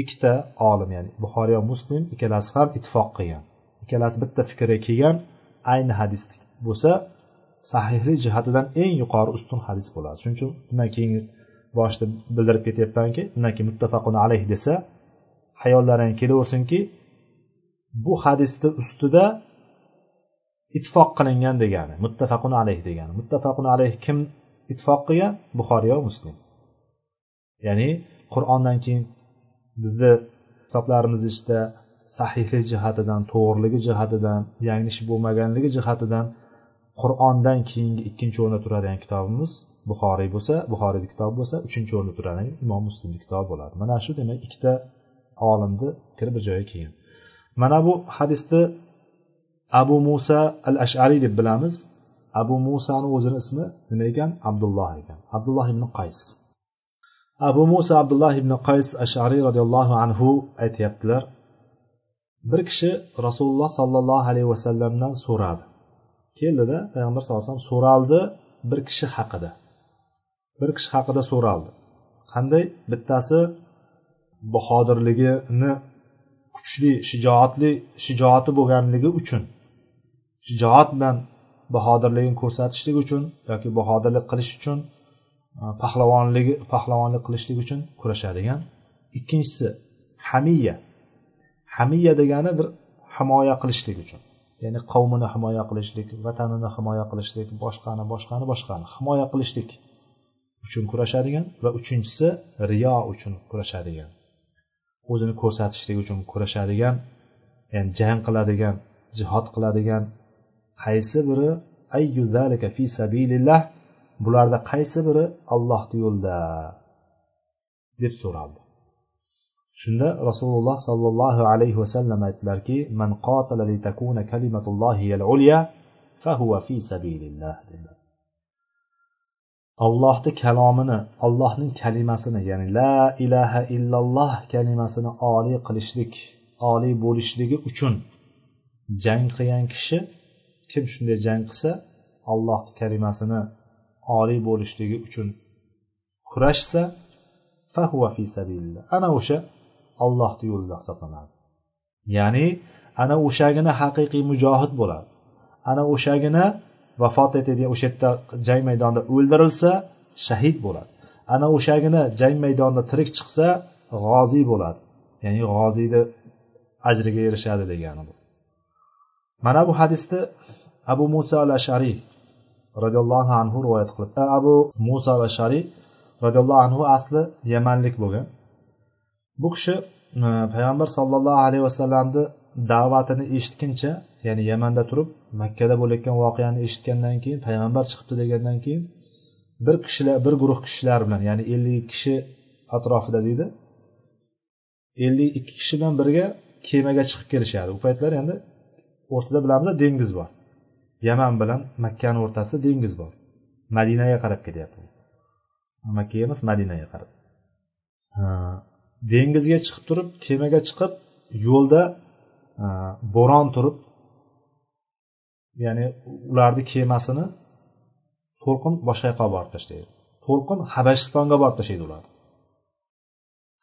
Ikkita olim ya'ni buxoriy va muslim ikkalasi ham ittifoq qilgan. Ikkalasi bitta fikrga kelgan ayni hadis bo'lsa sahihlik jihatidan eng yuqori ustun hadis bo'ladi. Shuning uchun undan keyin boshida bildirib ketyapmanki undan keyin muttafaqun alayh desa hayollaring kelaversinki bu hadisni ustida ittifoq qilingan degani muttafaqun alayh degani. Muttafaqun alayh kim ittifoq qilgan? Buxoriy va muslim. Ya'ni qur'ondan keyin bizni kitoblarimiz ichida sahihlik jihatidan to'g'riligi jihatidan yanglish bo'lmaganligi jihatidan qur'ondan keyingi ikkinchi o'rinda turadigan kitobimiz buxoriy bo'lsa buxoriyni kitobi bo'lsa uchinchi o'rinda turadigan imom muslimni kitobi bo'ladi mana shu demak ikkita olimni fikri bir joyga kelgan. Mana bu hadisni abu musa al ashariy deb bilamiz. Abu musani o'zini ismi nima ekan? Abdulloh ekan. Abdulloh ibn qays. Abu musa abdulloh ibn qays ashariy roziyallohu anhu aytyaptilar. Bir kishi rasululloh sollallohu alayhi vasallamdan so'radi. Keldida payg'ambar sallallohu alayhi vasallam so'raldi bir kishi haqida. Bir kishi haqida so'raldi. Qanday? Bittasi bahodirligini kuchli shijoatli shijoati bo'lganligi uchun shijoat bilan bahodirligini ko'rsatishlik uchun yoki bahodirlik qilish uchun e, pahlavonligi pahlavonlik qilishlik uchun kurashadigan ikkinchisi hamiya. Hamiya degani bir himoya qilishlik uchun. Ya'ni qavmini himoya qilishlik vatanini himoya qilishlik boshqani boshqani boshqani himoya qilishlik uchun kurashadigan va uchinchisi riyo uchun kurashadigan o'zini ko'rsatishlik uchun kurashadigan ya'ni jang qiladigan jihod qiladigan qaysi biri? Ayyu zalika fi sabilillah. Bularda qaysi biri? Allohni yo'lida deb so'raldi. Shunda rasululloh sollallohu alayhi vasallam aytdilarki man qotala litakuna kalimatullohi ulya fahuva fi sabilillah dedilar. Allohni kalomini allohning kalimasini ya'ni la ilaha illalloh kalimasini oliy qilishlik oliy bo'lishligi uchun jang qilgan kishi kim shunday jang qilsa alloh kalimasini oliy bo'lishligi uchun kurashsa fahuva fi sabilillah. Ana o'sha ollohni yo'lida hisoblanadi. Ya'ni ana o'shagina haqiqiy mujohid bo'ladi. Ana o'shagina vafot etadi o'sha yerda jang maydonida o'ldirilsa shahid bo'ladi. Ana o'shagina jang maydonida tirik chiqsa g'oziy bo'ladi. Ya'ni g'oziyni ajriga erishadi degani bu. Mana bu hadisni abu muso al ashariy roziyallohu anhu rivoyat qilibdi abu muso al ashariy roziyallohu anhu asli yamanlik bo'lgan. Bu kishi payg'ambar sollallohu alayhi vasallamni da'vatini eshitguncha ya'ni yamanda turib makkada bo'layotgan voqeani eshitgandan keyin payg'ambar chiqibdi degandan keyin bir kishilar bir guruh kishilar bilan ya'ni ellik kishi atrofida deydi ellik ikki kishi bilan birga kemaga chiqib kelishadi. U paytlar endi o'rtada bilamiz dengiz bor. Yaman bilan makkani o'rtasida dengiz bor. Madinaga qarab ketyapti. Makka emas madinaga qarab. Dengizga chiqib turib kemaga chiqib yo'lda e, bo'ron turib ya'ni ularni kemasini to'lqin boshqa yoqqa borib tashlaydi. To'lqin habashistonga borib tashlaydi ularni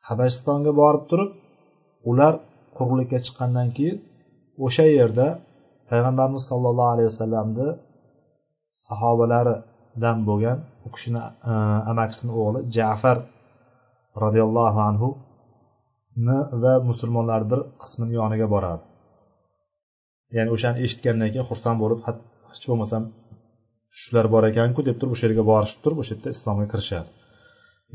habashistonga borib turib ular quruqlikka chiqqandan keyin o'sha yerda payg'ambarimiz sollallohu alayhi vasallamni sahobalaridan bo'lgan u kishini e, amakisini o'g'li jafar roziyallohu anhu va musulmonlar bir qismini yoniga boradi. Ya'ni o'shani eshitgandan keyin xursand bo'lib hech bo'lmasam shular bor ekanku deb turib o'sha yerga borishib turib o'sha yerda islomga kirishadi.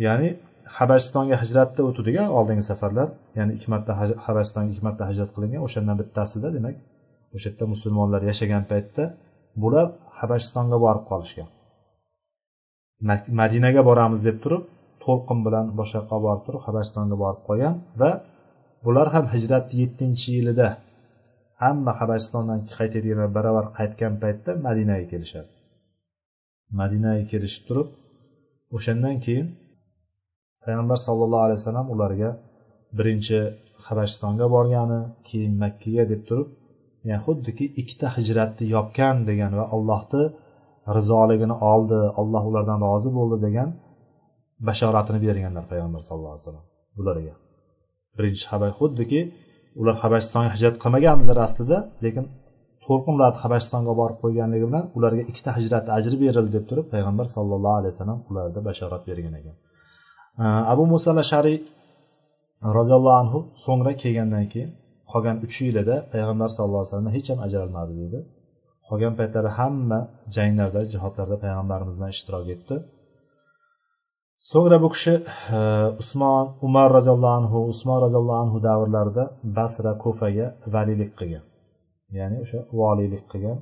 Ya'ni habashistonga hijratda o'tuvdik oldingi safarlar ya'ni ikki marta habashistonga ikki marta hijrat qilingan o'shandan bittasida demak o'sha yerda musulmonlar yashagan paytda bular habashistonga borib qolishgan. Madinaga boramiz deb turib to'lqin bilan boshqa yoqqa borib turib habashistonga borib qolgan va bular ham hijratni yettinchi yilida hamma habashistondan qaytadiganlar baravar qaytgan paytda madinaga kelishadi. Madinaga kelishib turib o'shandan keyin payg'ambar sallallohu alayhi vasallam ularga birinchi habashistonga borgani keyin makkaga deb turib ya'ni xuddiki ikkita hijratni yopgan degan va allohni rizoligini oldi alloh ulardan rozi bo'ldi degan bashoratini berganlar payg'ambar sallallohu alayhi vasallam bularga. Birinchi xabar xuddiki ular habashistonga hijrat qilmagandilar aslida lekin to'lqinlarni habashistonga borib qo'yganligi bilan ularga ikkita hijrat ajri berildi deb turib payg'ambar sallallohu alayhi vasallam ularga bashorat bergan ekan. Abu muso shariy roziyallohu anhu so'ngra kelgandan keyin qolgan uch yilida payg'ambar sallallohu alayhi vasallam hech ham ajralmadi deydi qolgan paytlari hamma janglarda jihodlarda payg'ambarimiz bilan ishtirok etdi. So'ngra bu kishi e, usmon umar roziyallohu anhu usmon roziyallohu anhu davrlarida basra kufaga valiylik qilgan. Ya'ni o'sha voliylik qilgan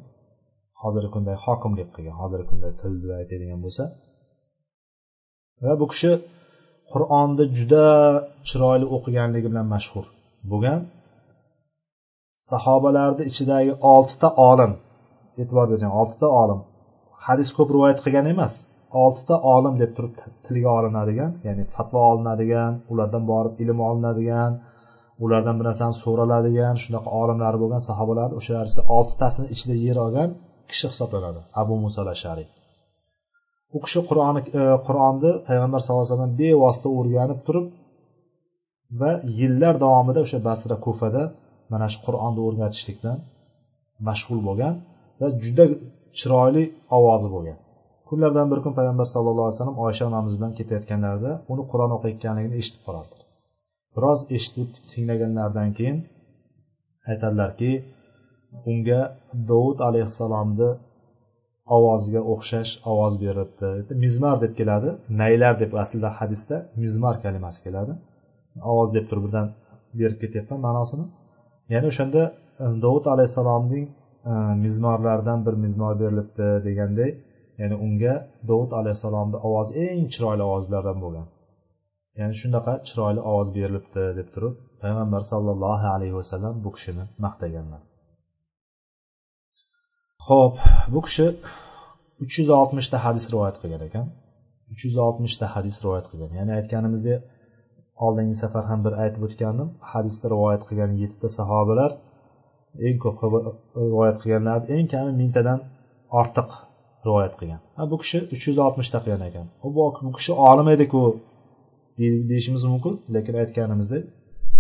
hozirgi kunda hokimlik qilgan hozirgi kunda til bilan aytadigan bo'lsa. Va bu kishi qur'onni juda chiroyli o'qiganligi bilan mashhur bo'lgan. Sahobalarni ichidagi oltita olim e'tibor bering oltita olim hadis ko'p rivoyat qilgan emas. Oltita olim deb turib tilga olinadigan ya'ni fatvo olinadigan ulardan borib ilm olinadigan ulardan bir narsani so'raladigan shunaqa olimlari bo'lgan sahobalar o'shalar ichida oltitasini ichida yer olgan kishi hisoblanadi. Abu muso ashariy u kishi qur'oni e, qur'onni payg'ambar sallallohu alayhi vasallam bevosita o'rganib turib va yillar davomida o'sha basra kufada mana shu qur'onni o'rgatishlikdan mashg'ul bo'lgan va juda chiroyli ovozi bo'lgan. Kunlardan bir kun payg'ambar sallallohu alayhi vasallam oysha onamiz bilan ketayotganlarida uni qur'on o'qiyotganligini eshitib qoladi. Biroz eshitib tinglaganlaridan keyin aytadilarki unga dovud alayhissalomni ovoziga o'xshash ovoz berilibdi. Mizmar deb keladi. Naylar deb aslida hadisda mizmar kalimasi keladi. Ovoz deb turib birdan berib ketyapman ma'nosini. Ya'ni o'shanda e, dovud alayhissalomning e, mizmorlaridan bir mizmor berilibdi deganday ya'ni unga dovud alayhissalomni ovozi eng chiroyli ovozlardan bo'lgan. Ya'ni shunaqa chiroyli ovoz berilibdi deb turib payg'ambar sollallohu alayhi vasallam bu kishini maqtaganlar. Ho'p bu kishi uch yuz oltmishta hadis rivoyat qilgan ekan. uch yuz oltmishta hadis rivoyat qilgan. Ya'ni aytganimizdek oldingi safar ham bir aytib o'tgandim hadisda rivoyat qilgan yettita sahobalar eng ko'p rivoyat qilganlar eng kami mingtadan ortiq rivoyat qilgan. Bu kishi uch yuz oltmishta qilgan ekan. Bu kishi olim ediku deyishimiz mumkin. Lekin aytganimizdek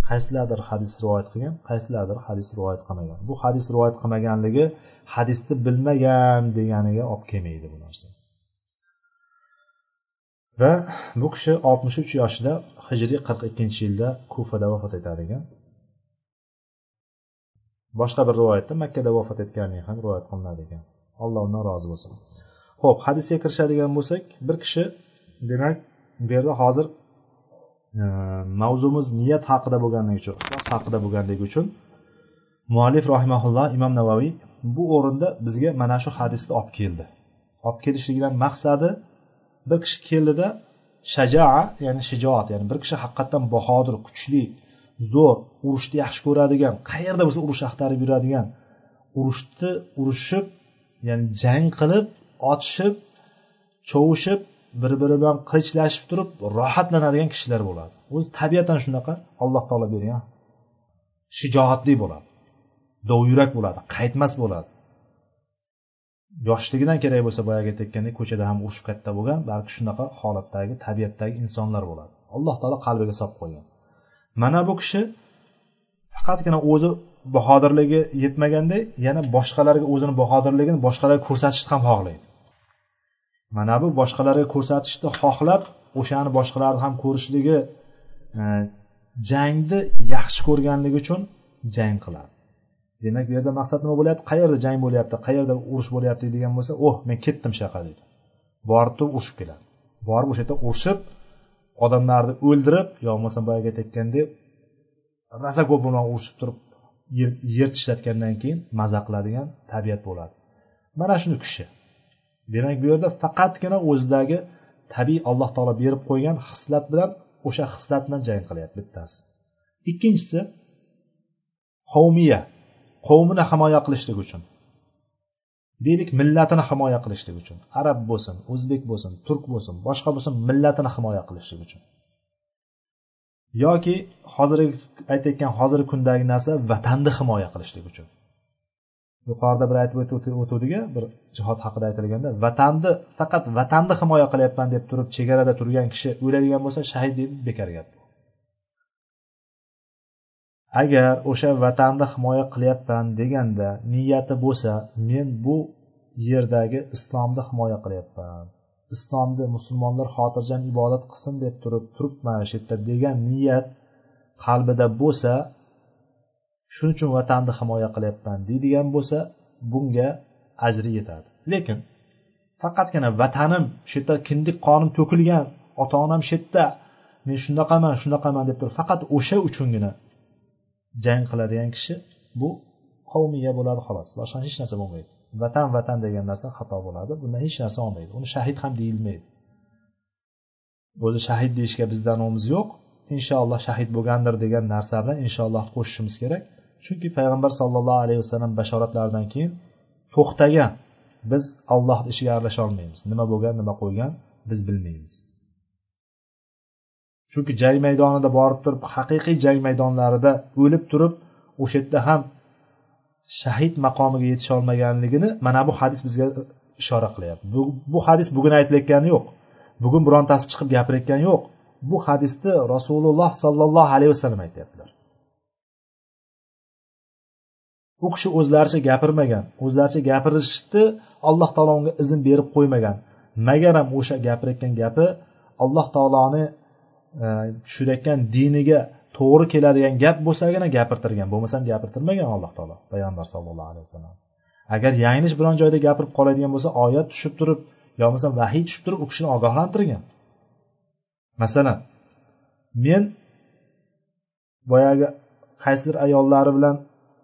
qaysilardir hadis rivoyat qilgan qaysilardir hadis rivoyat qilmagan. Bu hadis rivoyat qilmaganligi hadisni bilmagan deganiga olib kelmaydi bu narsa. Va bu kishi oltmish uch yoshida hijriy qirq ikkinchi yilda kufada vafot etadi ekan. Boshqa bir rivoyatda makkada vafot etganligi ham rivoyat qilinadi ekan. Alloh undan rozi bo'lsin. Ho'p hadisga kirishadigan bo'lsak bir kishi demak bu yerda hozir e, mavzumiz niyat haqida bo'lganligi uchun ixlos haqida bo'lganligi uchun muallif rahimaulloh imom navoiy bu o'rinda bizga mana shu hadisni olib keldi. Olib kelishligidan maqsadi bir kishi keldida shajaa ya'ni shijoat ya'ni bir kishi haqiqatdan bahodir kuchli zo'r urushni yaxshi ko'radigan qayerda bo'lsa urush axtarib yuradigan urushni urushib ya'ni jang qilib otishib chovushib bir biri bilan qilichlashib turib rohatlanadigan kishilar bo'ladi. O'zi tabiatan shunaqa alloh taolo bergan shijoatli bo'ladi. Dovyurak bo'ladi qaytmas bo'ladi. Yoshligidan kerak bo'lsa boyagi aytayotgandek ko'chada ham urushib katta bo'lgan balki shunaqa holatdagi tabiatdagi insonlar bo'ladi. Alloh taolo qalbiga solib qo'ygan. Mana bu kishi faqatgina o'zi bahodirligi yetmaganday yana boshqalarga o'zini bahodirligini boshqalarga ko'rsatishni ham xohlaydi. Mana bu boshqalarga ko'rsatishni xohlab o'shani boshqalarni ham ko'rishligi e, jangni yaxshi ko'rganligi uchun jang qiladi. Demak bu yerda maqsad nima bo'lyapti? Qayerda jang bo'lyapti? Qayerda urush bo'lyapti degan bo'lsa oh men ketdim shu yoqqa deydi. Borib turib urushib keladi. Borib o'sha yerda urushib odamlarni o'ldirib yo bo'lmasam boyagi aytayotgandek rosa ko'p bilan urushib turib yer tishlatgandan keyin maza qiladigan tabiat bo'ladi. Mana shuni kishi demak bu yerda faqatgina o'zidagi tabiiy alloh taolo berib qo'ygan xislat bilan o'sha hislat bilan jang qilyapti bittasi. Ikkinchisi qavmiya qavmini himoya qilishlik uchun. Deylik millatini himoya qilishlik uchun. Arab bo'lsin o'zbek bo'lsin turk bo'lsin boshqa bo'lsin millatini himoya qilishlik uchun. Yoki hozirgi aytayotgan hozirgi kundagi narsa vatanni himoya qilishlik uchun. Yuqorida bir aytib o'tuvdik bir jihod haqida aytilganda vatanni faqat vatanni himoya qilyapman deb turib chegarada turgan kishi o'ladigan bo'lsa shahid deydi bekor gap. Agar o'sha vatanni himoya qilyapman deganda niyati bo'lsa men bu yerdagi islomni himoya qilyapman. Islomni musulmonlar xotirjam ibodat qilsin deb turib turibman shu yerda degan niyat qalbida bo'lsa shuning uchun vatanni himoya qilyapman deydigan bo'lsa bunga ajri yetadi. Lekin faqatgina vatanim shu yerda kindik qonim to'kilgan ota onam shu yerda men shunaqaman shunaqaman deb turib faqat o'sha uchungina jang qiladigan kishi bu qavmiya bo'ladi xolos. Boshqa hech narsa bo'lmaydi. Vatan vatan degan narsa xato bo'ladi. Bundan hech narsa olmaydi. Uni shahid ham deyilmaydi. O'zi shahid deyishga bizda nomimiz yo'q. Inshaalloh shahid bo'lgandir degan narsa bilan inshaalloh qo'shishimiz kerak. Chunki payg'ambar sollallohu alayhi vasallam bashoratlaridan keyin to'xtagan biz alloh ishiga aralasha olmaymiz. Nima bo'lgan nima qo'ygan biz bilmaymiz. Chunki jang maydonida borib turib haqiqiy jang maydonlarida o'lib turib o'sha yerda ham shahid maqomiga yetisha olmaganligini mana bu hadis bizga ishora qilyapti. Bu, bu hadis bugun aytilayotgani yo'q. Bugun birontasi chiqib gapirayotgani yo'q. Bu hadisni rasululloh sollallohu alayhi vasallam aytyaptilar. U kishi o'zlaricha gapirmagan o'zlaricha gapirishni alloh taolo unga izn berib qo'ymagan. Magaram o'sha gapirayotgan gapi alloh taoloni e, tushirayotgan diniga to'g'ri keladigan gap bo'lsagina gapirtirgan. Bo'lmasam gapirtirmagan alloh taolo payg'ambar sallallohu alayhi vasallam. Agar yanglish biron joyda gapirib qoladigan bo'lsa oyat tushib turib yo bo'lmasam vahiy tushib turib u kishini ogohlantirgan. Masalan men boyagi qaysidir ayollari bilan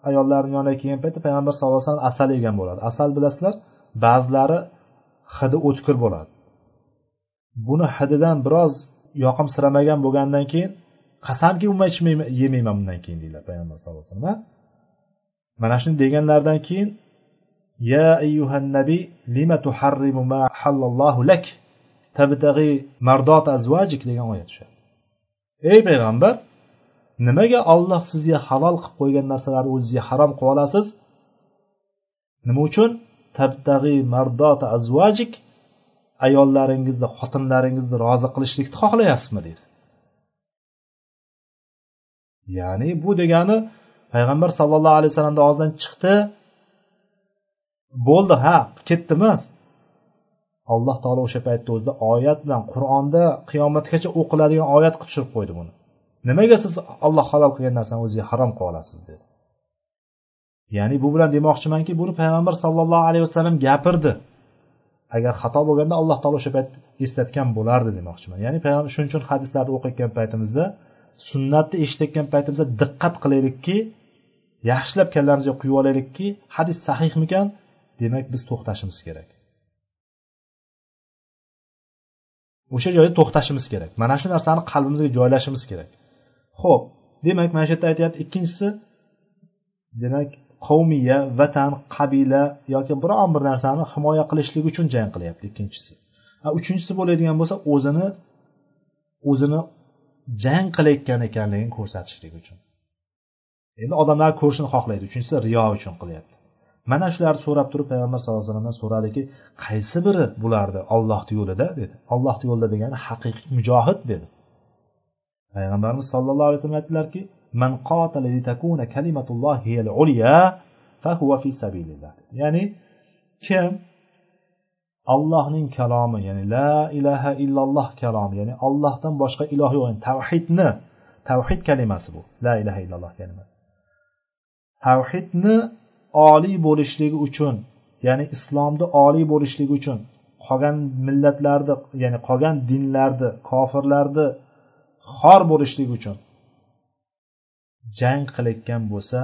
ayollarni yoniga kelgan paytda payg'ambar sallallohu alayhi vasallam asal yegan bo'ladi. Asal bilasizlar ba'zilari hidi o'tkir bo'ladi. Buni hididan biroz yoqimsiramagan bo'lgandan keyin qasamki umuman ichmayman yemayman bundan keyin deydilar payg'ambar sallallohu alayhi vasallam. Mana shuni deganlaridan keyin ya ayyuhan nabiy lima tuharrimu ma halallohu lak? Tabtag'i mardot azvajik degan oyat tushadi. Ey payg'ambar nimaga olloh sizga halol qilib qo'ygan narsalarni o'zizga harom qilib olasiz? Nima uchun? Tabtag'i mardot azvajik ayollaringizni xotinlaringizni rozi qilishlikni xohlayapsizmi deydi. Ya'ni bu degani payg'ambar sallallohu alayhi vasallamni og'zidan chiqdi. Bo'ldi ha ketdi emas. Alloh taolo o'sha paytda o'zida oyat bilan qur'onda qiyomatgacha o'qiladigan oyat qilib tushirib qo'ydi buni. Nimaga siz olloh halol qilgan narsani o'ziga harom qilib olasiz dedi. Ya'ni bu bilan demoqchimanki buni payg'ambar sallallohu alayhi vasallam gapirdi. Agar xato bo'lganda alloh taolo o'sha payt eslatgan bo'lardi demoqchiman. Ya'ni payg'ambar shuning uchun hadislarni o'qiyotgan paytimizda sunnatni eshitayotgan paytimizda diqqat qilaylikki yaxshilab kallamizga quyib olaylikki hadis sahihmikan? Demak biz to'xtashimiz kerak. O'sha joyda to'xtashimiz kerak. Mana shu narsani qalbimizga joylashimiz kerak. Ho'p demak mana shu yerda aytyapti ikkinchisi demak qavmiya vatan qabila yoki biron bir narsani himoya qilishlik uchun jang qilyapti ikkinchisi. Uchinchisi bo'ladigan bo'lsa o'zini o'zini jang qilayotgan ekanligini ko'rsatishlik uchun. Endi odamlar ko'rishni xohlaydi. Uchinchisi riyo uchun qilyapti. Mana shularni so'rab turib payg'ambar sallallohu alayhi vasallamdan so'radiki qaysi biri bularni ollohni yo'lida? dedi. Ollohni yo'lida degani haqiqiy mujohid dedi. Payg'ambarimiz sollallohu alayhi vasallam aytdilarki man qatala litakuna kalimatullohi hiyal ulya fahuva fi sabilillah. Ya'ni kim allohning kalomi ya'ni la ilaha illalloh kalomi ya'ni allohdan boshqa iloh yo'q yani tavhidni tavhid kalimasi bu la ilaha illalloh kalimasi. Tavhidni oliy bo'lishligi uchun ya'ni islomni oliy bo'lishligi uchun qolgan millatlarni ya'ni qolgan dinlarni kofirlarni xor bo'lishligi uchun jang qilayotgan bo'lsa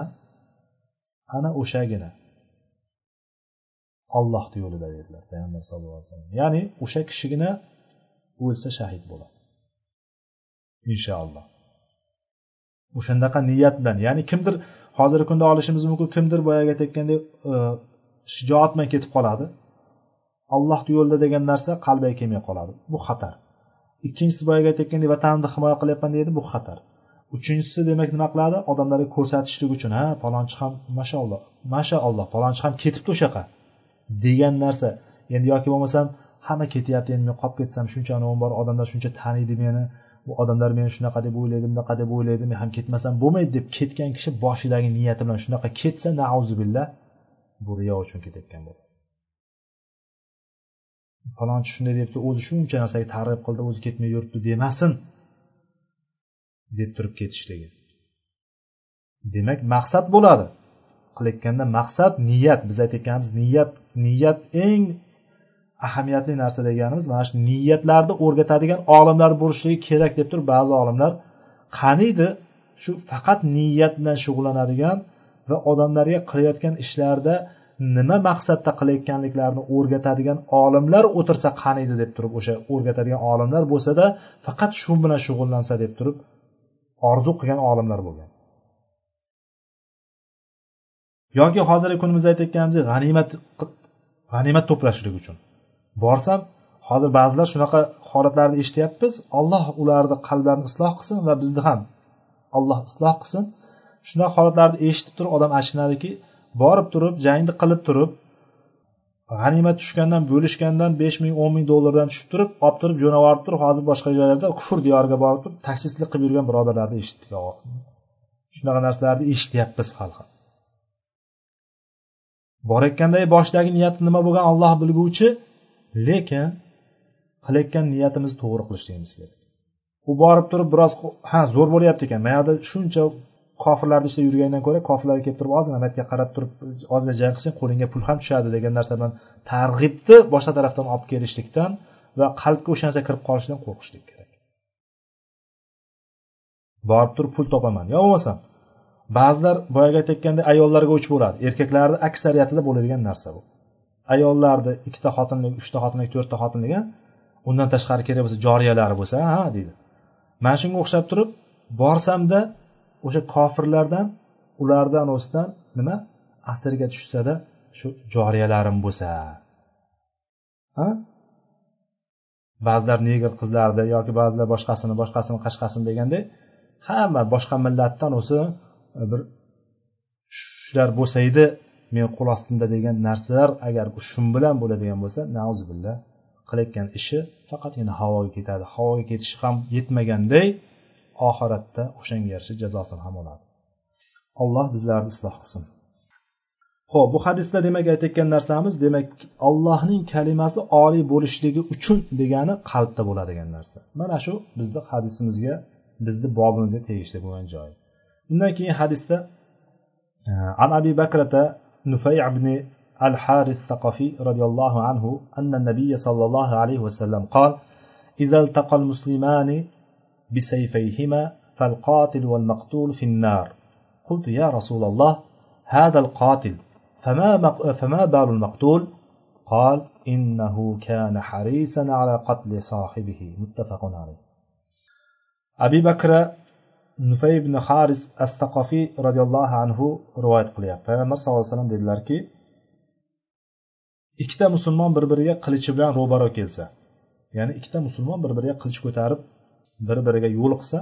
ana o'shagina ollohni yo'lida dedilar payg'ambar sallallohu alayhi vasallam. Ya'ni o'sha kishigina o'lsa shahid bo'ladi. Inshaalloh o'shandaqa niyat bilan. Ya'ni kimdir hozirgi kunda olishimiz mumkin kimdir boyagi aytayotgandek e, shijoat bilan ketib qoladi. Allohni yo'lida degan narsa qalbiga kelmay qoladi. Bu xatar. Ikkinchisi boyagi aytayotgandek vatanimni himoya qilyapman deydi bu xatar. Uchinchisi demak nima qiladi? Odamlarga ko'rsatishlik uchun ha palonchi ham mashaalloh mashaalloh palonchi ham ketibdi o'sha yoqqa degan narsa. Endi yoki bo'lmasam hamma ketyapti endi men qolib ketsam shuncha anavim bor odamlar shuncha taniydi meni bu odamlar meni shunaqa deb o'ylaydi bunaqa deb o'ylaydi men ham ketmasam bo'lmaydi deb ketgan kishi boshidagi niyati bilan shunaqa ketsa nauzubillah bu riyo uchun ketayotgan bo'ladi falonchi shunday debdi o'zi shuncha narsaga targ'ib qildi o'zi ketmay yuribdi demasin deb turib ketishligi demak maqsad bo'ladi. Qilayotganda maqsad niyat. Biz aytayotganimiz niyat niyat eng ahamiyatli narsa deganimiz mana shu niyatlarni o'rgatadigan olimlar bo'lishligi kerak deb turib ba'zi olimlar qaniydi? Shu faqat niyat bilan shug'ullanadigan va odamlarga qilayotgan ishlarida nima maqsadda qilayotganliklarini o'rgatadigan olimlar o'tirsa qaniydi deb turib o'sha o'rgatadigan olimlar bo'lsada faqat shu bilan shug'ullansa deb turib orzu qilgan olimlar bo'lgan. Yoki hozirgi kunimizda aytayotganimizdek g'animat g'animat to'plashlik uchun. Borsam hozir ba'zilar shunaqa holatlarni eshityapmiz. Alloh ularni qalblarini isloh qilsin va bizni ham alloh isloh qilsin. Shunaqa holatlarni eshitib turib odam achinadiki borib turib jangni qilib turib g'animat tushgandan bo'lishgandan besh ming o'n ming dollardan tushib turib olib turib jo'nab yuborib turib hozir boshqa joylarda kufr diyoriga borib turib taksistlik qilib yurgan birodarlarni eshitdik. Shunaqa narsalarni eshityapmiz hali ham. Borayotganda boshidagi niyati nima bo'lgan olloh bilguvchi lekin qilayotgan niyatimizni to'g'ri qilishligimiz kerak u borib turib biroz ha zo'r bo'lyapti ekan. Mana yoqda shuncha kofirlarni ichida yurgandan ko'ra kofirlarga kelib turib ozgina maytga qarab turib ozgina jang qilsang qo'lingga pul ham tushadi degan narsa bilan targ'ibni boshqa tarafdan olib kelishlikdan va qalbga o'sha narsa kirib qolishidan qo'rqishlik kerak. Borib turib pul topaman. Yo bo'lmasam ba'zilar boyagi aytayotgandek ayollarga o'ch bo'ladi. Erkaklarni aksariyatida bo'ladigan narsa bu. Ayollarni ikkita xotinlik uchta xotinlik to'rtta xotinlik undan tashqari kerak bo'lsa joriyalari bo'lsa ha deydi. Mana shunga o'xshab turib borsamda o'sha kofirlardan ulardan anosidan nima? Asrga tushsada shu joriyalarim bo'lsa. Ha? Ba'zilar negr qizlarni yoki ba'zilar boshqasini boshqasini qashqasini deganda hamma boshqa millatdan o'zi Э, bir shular bo'lsa edi men qo'l ostimda degan narsalar agar shu bilan bo'ladigan bo'lsa nauzubillah qilayotgan ishi faqatgina havoga ketadi. Havoga ketishi ham yetmaganday oxiratda o'shanga yarasha jazosini ham oladi. Alloh bizlarni isloh qilsin. Ho'p bu hadisda demak aytayotgan narsamiz demak allohning kalimasi oliy bo'lishligi uchun degani qalbda bo'ladigan narsa. Mana shu bizni hadisimizga bizni bobimizga tegishli bo'lgan joyi undan keyin hadisda an abi bakrata nufay ibn الحارث الثقفي رضي الله عنه أن النبي صلى الله عليه وسلم قال إذا التقى المسلمان بسيفيهما فالقاتل والمقتول في النار قلت يا رسول الله هذا القاتل فما, فما بال المقتول قال إنه كان حريصا على قتل صاحبه متفق عليه أبي بكر nufay ibn haris astaqofiy roziyallohu anhu rivoyat qilyapti. Payg'ambar sallallohu alayhi vasallam dedilarki ikkita musulmon bir biriga qilichi bilan ro'baro kelsa ya'ni ikkita musulmon bir biriga qilich ko'tarib bir biriga yo'liqsa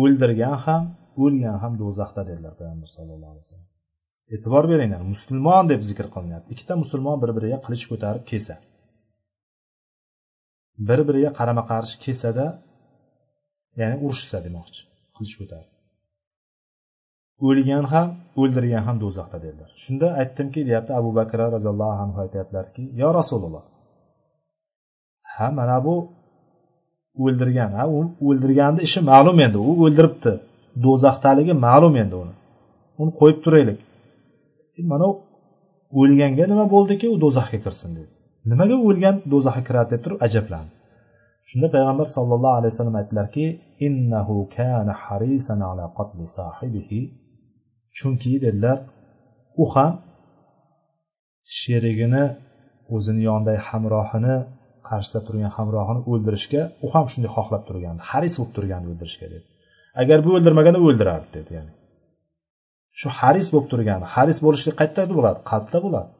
o'ldirgan ham o'lgan ham do'zaxda dedilar payg'ambar sallallohu alayhi vasallam. E'tibor beringlar musulmon deb zikr qilinyapti. Ikkita musulmon bir biriga qilich ko'tarib kelsa bir biriga qarama qarshi kelsada ya'ni urushsa demoqchi qilich ko'tarib. O'lgan ham o'ldirgan ham do'zaxda dedilar. Shunda aytdimki deyapti abu bakr roziyallohu anhu aytyaptilarki yo rasululloh ha mana bu o'ldirgan ha u o'ldirganni ishi ma'lum endi u o'ldiribdi do'zaxdaligi ma'lum endi uni. Uni qo'yib turaylik. Mana u o'lganga nima bo'ldiki u do'zaxga kirsin dedi. Nimaga o'lgan do'zaxga kiradi? deb turib ajablandi. Shunda payg'ambar sollallohu alayhi vasallam aytdilarki innahu kana harisan ala qatli sahibihi. Chunki dedilar u ham sherigini o'zini yonidagi hamrohini qarshisida turgan hamrohini o'ldirishga u ham shunday xohlab turgan haris bo'lib turgandi o'ldirishga dedi. Agar bu o'ldirmaganda o'ldirardi dedi ya'ni. Shu haris bo'lib turgani haris bo'lishlik qayerda bo'ladi? Qalbda bo'ladi.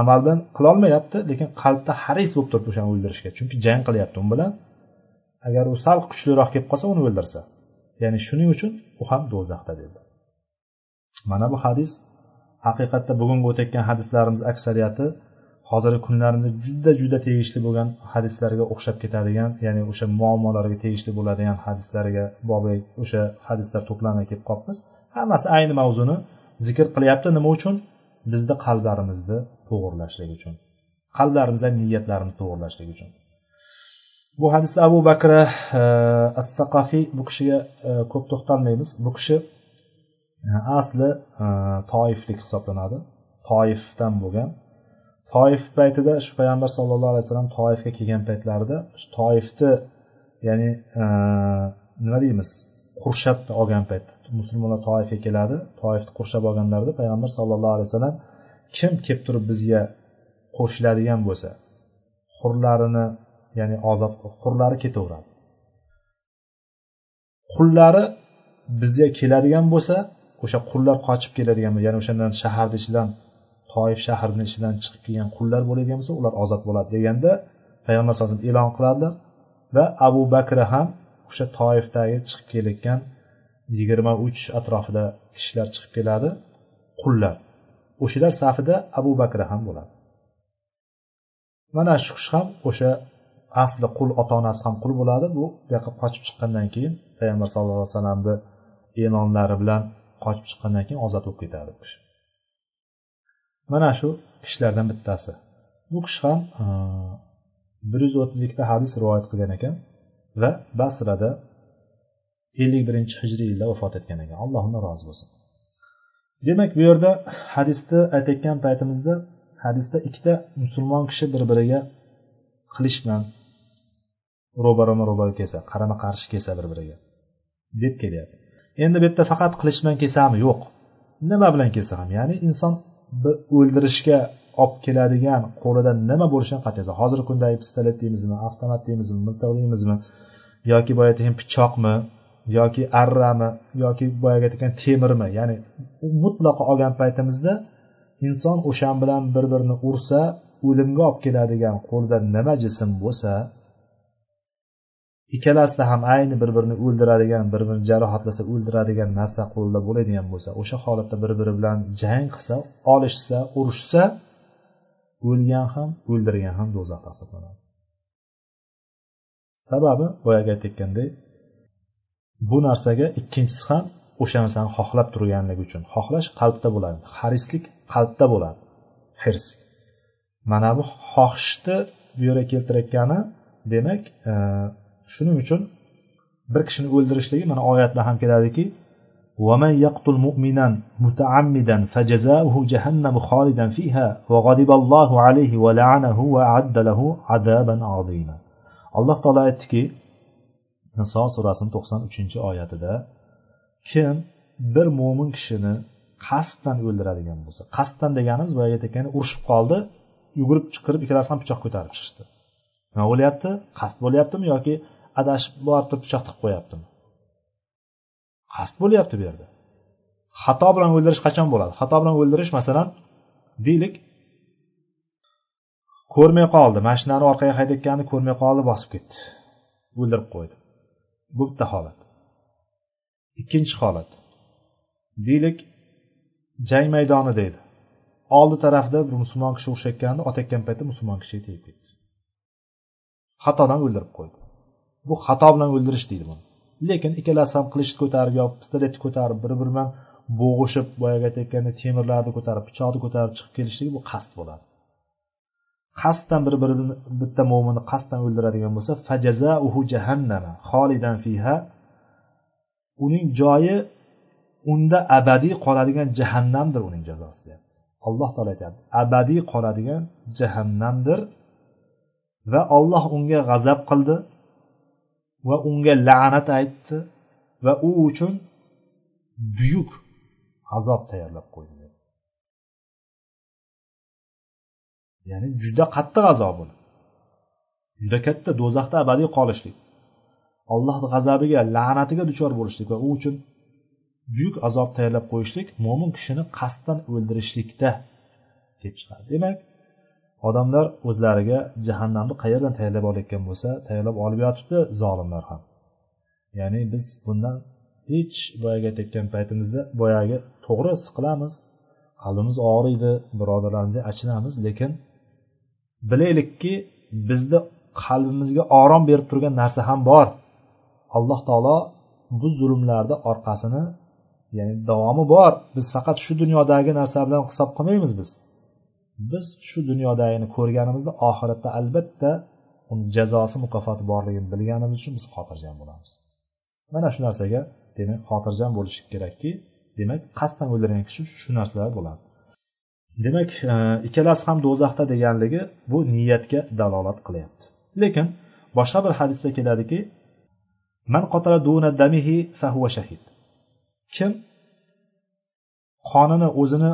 Amaldan qilolmayapti lekin qalbda haris bo'lib turibdi o'shani o'ldirishga. Chunki jang qilyapti u bilan. Agar u sal kuchliroq kelib qolsa uni o'ldirsa. Ya'ni shuning uchun u ham do'zaxda dedi. Mana bu hadis haqiqatda bugungi o'tayotgan hadislarimiz aksariyati hozirgi kunlarimizda juda juda tegishli bo'lgan hadislarga o'xshab ketadigan ya'ni o'sha muammolarga tegishli bo'ladigan hadislarga bobi o'sha hadislar to'plamida kelib qolibmiz. Hammasi ayni mavzuni zikr qilyapti. Nima uchun? Bizni qalblarimizni to'g'irlashlik uchun qalblarimizda niyatlarimizni to'g'irlashlik uchun. Bu hadisda abu bakr e, as saqafiy bu kishiga e, ko'p to'xtalmaymiz. Bu kishi e, asli e, toiflik hisoblanadi. Toifdan bo'lgan. Toif paytida shu payg'ambar sallallohu alayhi vasallam toifga kelgan paytlarida toifni ya'ni e, nima deymiz qurshab olgan payt. Musulmonlar toifga keladi. Toifni qurshab olganlarida payg'ambar sallallohu alayhi vasallam kim kelib turib bizga qo'shiladigan bo'lsa hurlarini ya'ni ozod hurlari ketaveradi. Qullari bizga keladigan bo'lsa o'sha qullar qochib keladigan ya'ni o'shandan shaharni ichidan toif shahrini ichidan chiqib kelgan qullar bo'ladigan bo'lsa ular ozod bo'ladi deganda payg'ambar sallallohu alayhi vasallam e'lon qiladilar va abu bakr ham o'sha toifdagi chiqib kelayotgan yigirma uch atrofida kishilar chiqib keladi qullar o'shalar safida abu bakr ham bo'ladi. Mana shu kishi ham o'sha asli qul ota onasi ham qul bo'ladi. Bu buyoqqa qochib chiqqandan keyin payg'ambar sallallohu alayhi vasallamni e'lonlari bilan qochib chiqqandan keyin ozod bo'lib ketadi u kishi. Mana shu kishilardan bittasi. Bu kishi ham bir yuz o'ttiz ikkita hadis rivoyat qilgan ekan va basrada ellik birinchi hijriy yilda vafot etgan ekan alloh undan rozi bo'lsin. Demak bu yerda hadisni aytayotgan paytimizda hadisda ikkita musulmon kishi bir biriga qilich bilan ro'barama ro'bara kelsa qarama qarshi kelsa bir biriga deb kelyapti. Endi bu yerda faqat qilich bilan kelsami? Yo'q. Nima bilan kelsa ham? Ya'ni inson o'ldirishga olib keladigan qo'lida nima bo'lishidan qat'iy nazar hozirgi kundagi pistolet deymizmi avtomat deymizmi miltiq deymizmi yoki boya aytgan pichoqmi? Yoki arrami yoki boyagi aytgan temirmi ya'ni mutlaqo olgan paytimizda inson o'shan bilan bir birini ursa o'limga olib keladigan qo'lida nima jism bo'lsa ikkalasida ham ayni bir birini o'ldiradigan bir birini jarohatlasa o'ldiradigan narsa qo'lida bo'ladigan bo'lsa o'sha holatda bir biri bilan jang qilsa olishsa urushsa o'lgan ham o'ldirgan ham do'zaxda hisoblanadi. Sababi boyagi aytayotgandek bu narsaga ikkinchisi ham o'sha narsani xohlab turganligi uchun xohlash qalbda bo'ladi harislik qalbda bo'ladi hirs mana bu xohishni bu yerga keltirayotgani demak e, shuning uchun bir kishini o'ldirishligi mana oyatda ham keladiki ومن يقتل مؤمنا متعمدا فجزاؤه جهنم خالدا فيها وغضب الله عليه ولعنه وأعد له عذابا عظيما alloh taolo aytdiki niso surasini to'qson uchinchi oyatida kim bir mo'min kishini qasddan o'ldiradigan bo'lsa qasddan deganimiz boyagi aytayotganda urushib qoldi yugurib chiqirib ikkalasi ham pichoq ko'tarib chiqishdi. Nima bo'lyapti qasd bo'lyaptimi yoki adashib borib turib pichoq tiqib qo'yaptimi? Qasd bo'lyapti bu yerda. Xato bilan o'ldirish qachon bo'ladi? Xato bilan o'ldirish masalan deylik ko'rmay qoldi mashinani orqaga haydayotganini ko'rmay qoldi bosib ketdi o'ldirib qo'ydi. Bu bitta holat. Ikkinchi holat. Deylik jang maydoni deydi. Oldi tarafda bir musulmon kishi urushayotganini otayotgan paytda musulmon kishiga tegib ketdi. Xatodan o'ldirib qo'ydi. Bu xato bilan o'ldirish deydi buni. Lekin ikkalasi ham qilichni ko'tarib yo pistoletni ko'tarib bir biri bilan bo'g'ishib boyagi aytayotgandek temirlarni ko'tarib pichoqni ko'tarib chiqib kelishligi bu qasd bo'ladi. Qasddan bir birini bitta mo'minni qasddan o'ldiradigan bo'lsa fajazauhu jahannama xolidan fiha uning joyi unda abadiy qoladigan jahannamdir uning jazosi deyapti. Alloh taolo aytyapti abadiy qoladigan jahannamdir va olloh unga g'azab qildi va unga la'nat aytdi va u uchun buyuk azob tayyorlab qo'ydi. Ya'ni juda qattiq azob buni. Juda katta do'zaxda abadiy qolishlik. Allohni g'azabiga la'natiga duchor bo'lishlik va u uchun buyuk azob tayyorlab qo'yishlik mo'min kishini qasddan o'ldirishlikda kelib chiqadi. Demak odamlar o'zlariga jahannamni qayerdan tayyorlab olayotgan bo'lsa tayyorlab olib yotibdi zolimlar ham. Ya'ni biz bundan hech boyagi aytayotgan paytimizda boyagi to'g'ri siqilamiz qalbimiz og'riydi birodarlarimizga achinamiz lekin bilaylikki bizni qalbimizga orom berib turgan narsa ham bor. Alloh taolo bu zulmlarni orqasini ya'ni davomi bor. Biz faqat shu dunyodagi narsa bilan hisob qilmaymiz biz. Biz shu dunyodagini ko'rganimizda oxiratda albatta uni jazosi mukofoti borligini bilganimiz uchun biz xotirjam bo'lamiz. Mana shu narsaga demak xotirjam bo'lishi kerakki demak qasddan o'ldirgan kishi shu narsalar bo'ladi. Demak e, ikkalasi ham do'zaxda deganligi bu niyatga dalolat qilyapti. Lekin boshqa bir hadisda keladiki man qotala duna damihi fahuva shahid. Kim qonini o'zini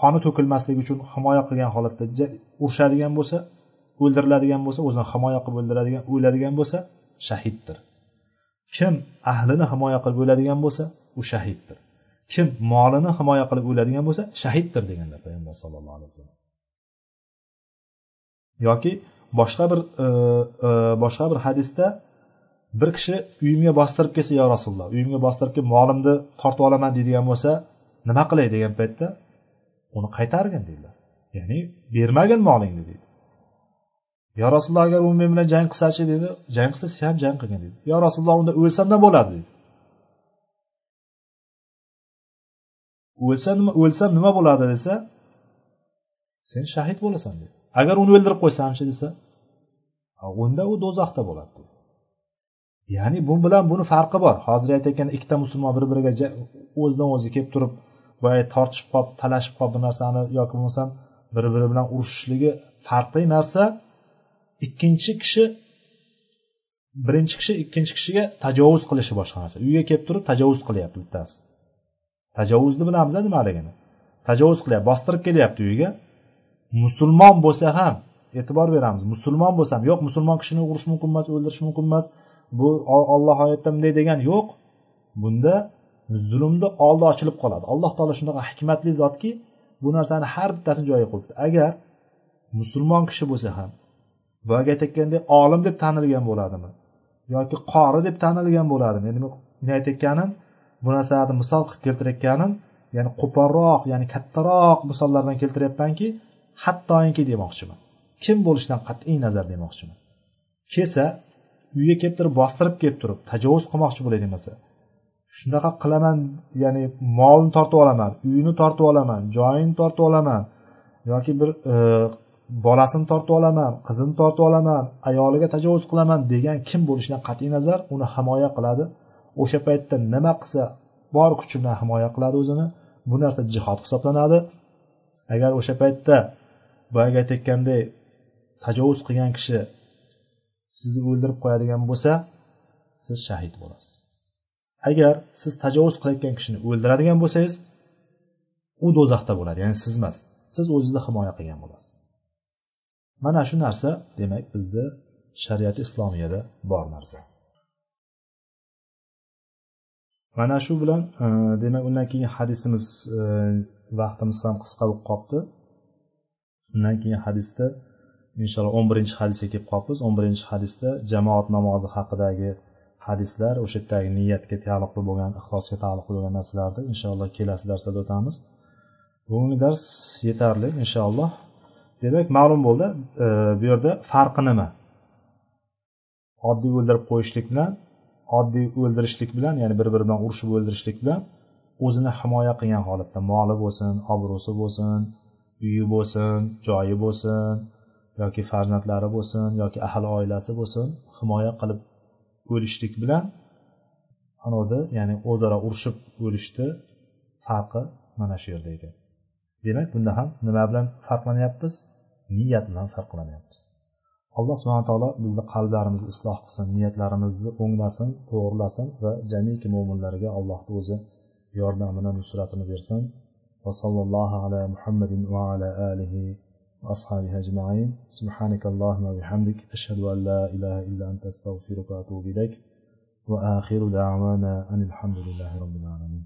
qoni to'kilmasligi uchun himoya qilgan holatda urushadigan bo'lsa o'ldiriladigan bo'lsa o'zini himoya qilib o'ldiradigan o'ladigan bo'lsa shahiddir. Kim ahlini himoya qilib o'ladigan bo'lsa u shahiddir. Kim molini himoya qilib o'ladigan bo'lsa shahiddir deganlar payg'ambar sallallohu alayhi vasallam. Yoki boshqa bir e, e, boshqa bir hadisda bir kishi uyimga bostirib kelsa yo rasululloh uyimga bostirib kelib molimni tortib olaman deydigan bo'lsa nima qilay? degan paytda uni qaytargin deydilar. Ya'ni bermagin molingni deydi. Yo rasululloh agar u men bilan jang qilsachi dedi. Jang qilsa sen ham jang qilgin dedi. Yo rasululloh unda o'lsam nima bo'ladi deydi o'lsa nima o'lsam nima bo'ladi desa sen shahid bo'lasan dedi. Agar uni o'ldirib qo'ysamchi desa unda u do'zaxda bo'ladi dedi. Ya'ni bu bilan buni farqi bor. Hozir aytayotgan ikkita musulmon bir biriga o'zidan o'zi kelib turib boya tortishib qolib talashib qolib bu narsani yoki bo'lmasam bir biri bilan urushishligi farqli narsa. Ikkinchi kishi birinchi kishi ikkinchi kishiga tajovuz qilishi boshqa narsa. Uyga kelib turib tajovuz qilyapti bittasi. Tajovuzni bilamiz nimaligini tajovuz qilyapti bostirib kelyapti uyiga. Musulmon bo'lsa ham e'tibor beramiz musulmon bo'lsa ham yo'q musulmon kishini urish mumkin emas o'ldirish mumkin emas bu olloh oyatda bunday degan yo'q. Bunda zulmni oldi ochilib qoladi. Alloh taolo shunaqa hikmatli zotki bu narsani har bittasini joyiga qo'yibdi. Agar musulmon kishi bo'lsa ham boyagi aytayotgandek olim deb tanilgan bo'ladimi yoki qori deb tanilgan bo'ladimi? Endi men aytayotganim bu narsalarni misol qilib keltirayotganim ya'ni qo'polroq ya'ni kattaroq misollardan keltiryapmanki hattoki demoqchiman. Kim bo'lishidan qat'iy nazar demoqchiman. Kelsa uyga kelib turib bostirib kelib turib tajovuz qilmoqchi bo'ladi demasa shunaqa qilaman ya'ni molni tortib olaman uyini tortib olaman joyini tortib olaman yoki bir e, bolasini tortib olaman qizini tortib olaman ayoliga tajovuz qilaman degan kim bo'lishidan qat'iy nazar uni himoya qiladi o'sha paytda nima qilsa bor kuchi bilan himoya qiladi o'zini bu narsa jihod hisoblanadi. Agar o'sha paytda boyagi aytayotgandek tajovuz qilgan kishi sizni o'ldirib qo'yadigan bo'lsa siz shahid bo'lasiz. Agar siz tajovuz qilayotgan kishini o'ldiradigan bo'lsangiz u do'zaxda bo'ladi ya'ni siz emas siz o'zingizni himoya qilgan bo'lasiz. Mana shu narsa demak bizni shariati islomiyada bor narsa. Mana shu bilan e, demak undan keyin hadisimiz e, vaqtimiz ham qisqa bo'lib qolibdi undan keyin hadisda inshaalloh o'n birinchi hadisga kelib qolibmiz o'n birinchi hadisda jamoat namozi haqidagi hadislar o'sha yerdagi niyatga taalluqli bo'lgan ixlosga taalluqli bo'lgan narsalarni inshaalloh kelasi darslarda o'tamiz. Bugungi dars yetarli inshaalloh. Demak ma'lum bo'ldi e, bu yerda farqi nima? Oddiy o'ldirib qo'yishlik bilan oddiy o'ldirishlik bilan ya'ni bir biri bilan urushib o'ldirishlik bilan o'zini himoya qilgan holatda moli bo'lsin obro'si bo'lsin uyi bo'lsin joyi bo'lsin yoki farzandlari bo'lsin yoki ahli oilasi bo'lsin himoya qilib o'lishlik bilan anavda ya'ni o'zaro urushib o'lishni farqi mana shu yerda ekan. Demak bunda ham nima bilan farqlanyapmiz? Niyat bilan farqlanyapmiz. alloh subhana taolo bizni qalblarimizni isloh qilsin niyatlarimizni o'nglasin to'g'irlasin va jamiki mo'minlarga allohni o'zi yordamini nusratini bersin وصلى الله على محمد وعلى آله وأصحابه أجمعين سبحانك اللهم وبحمدك أشهد أن لا إله إلا أنت أستغفرك وأتوب إليك وآخر دعوانا أن الحمد لله رب العالمين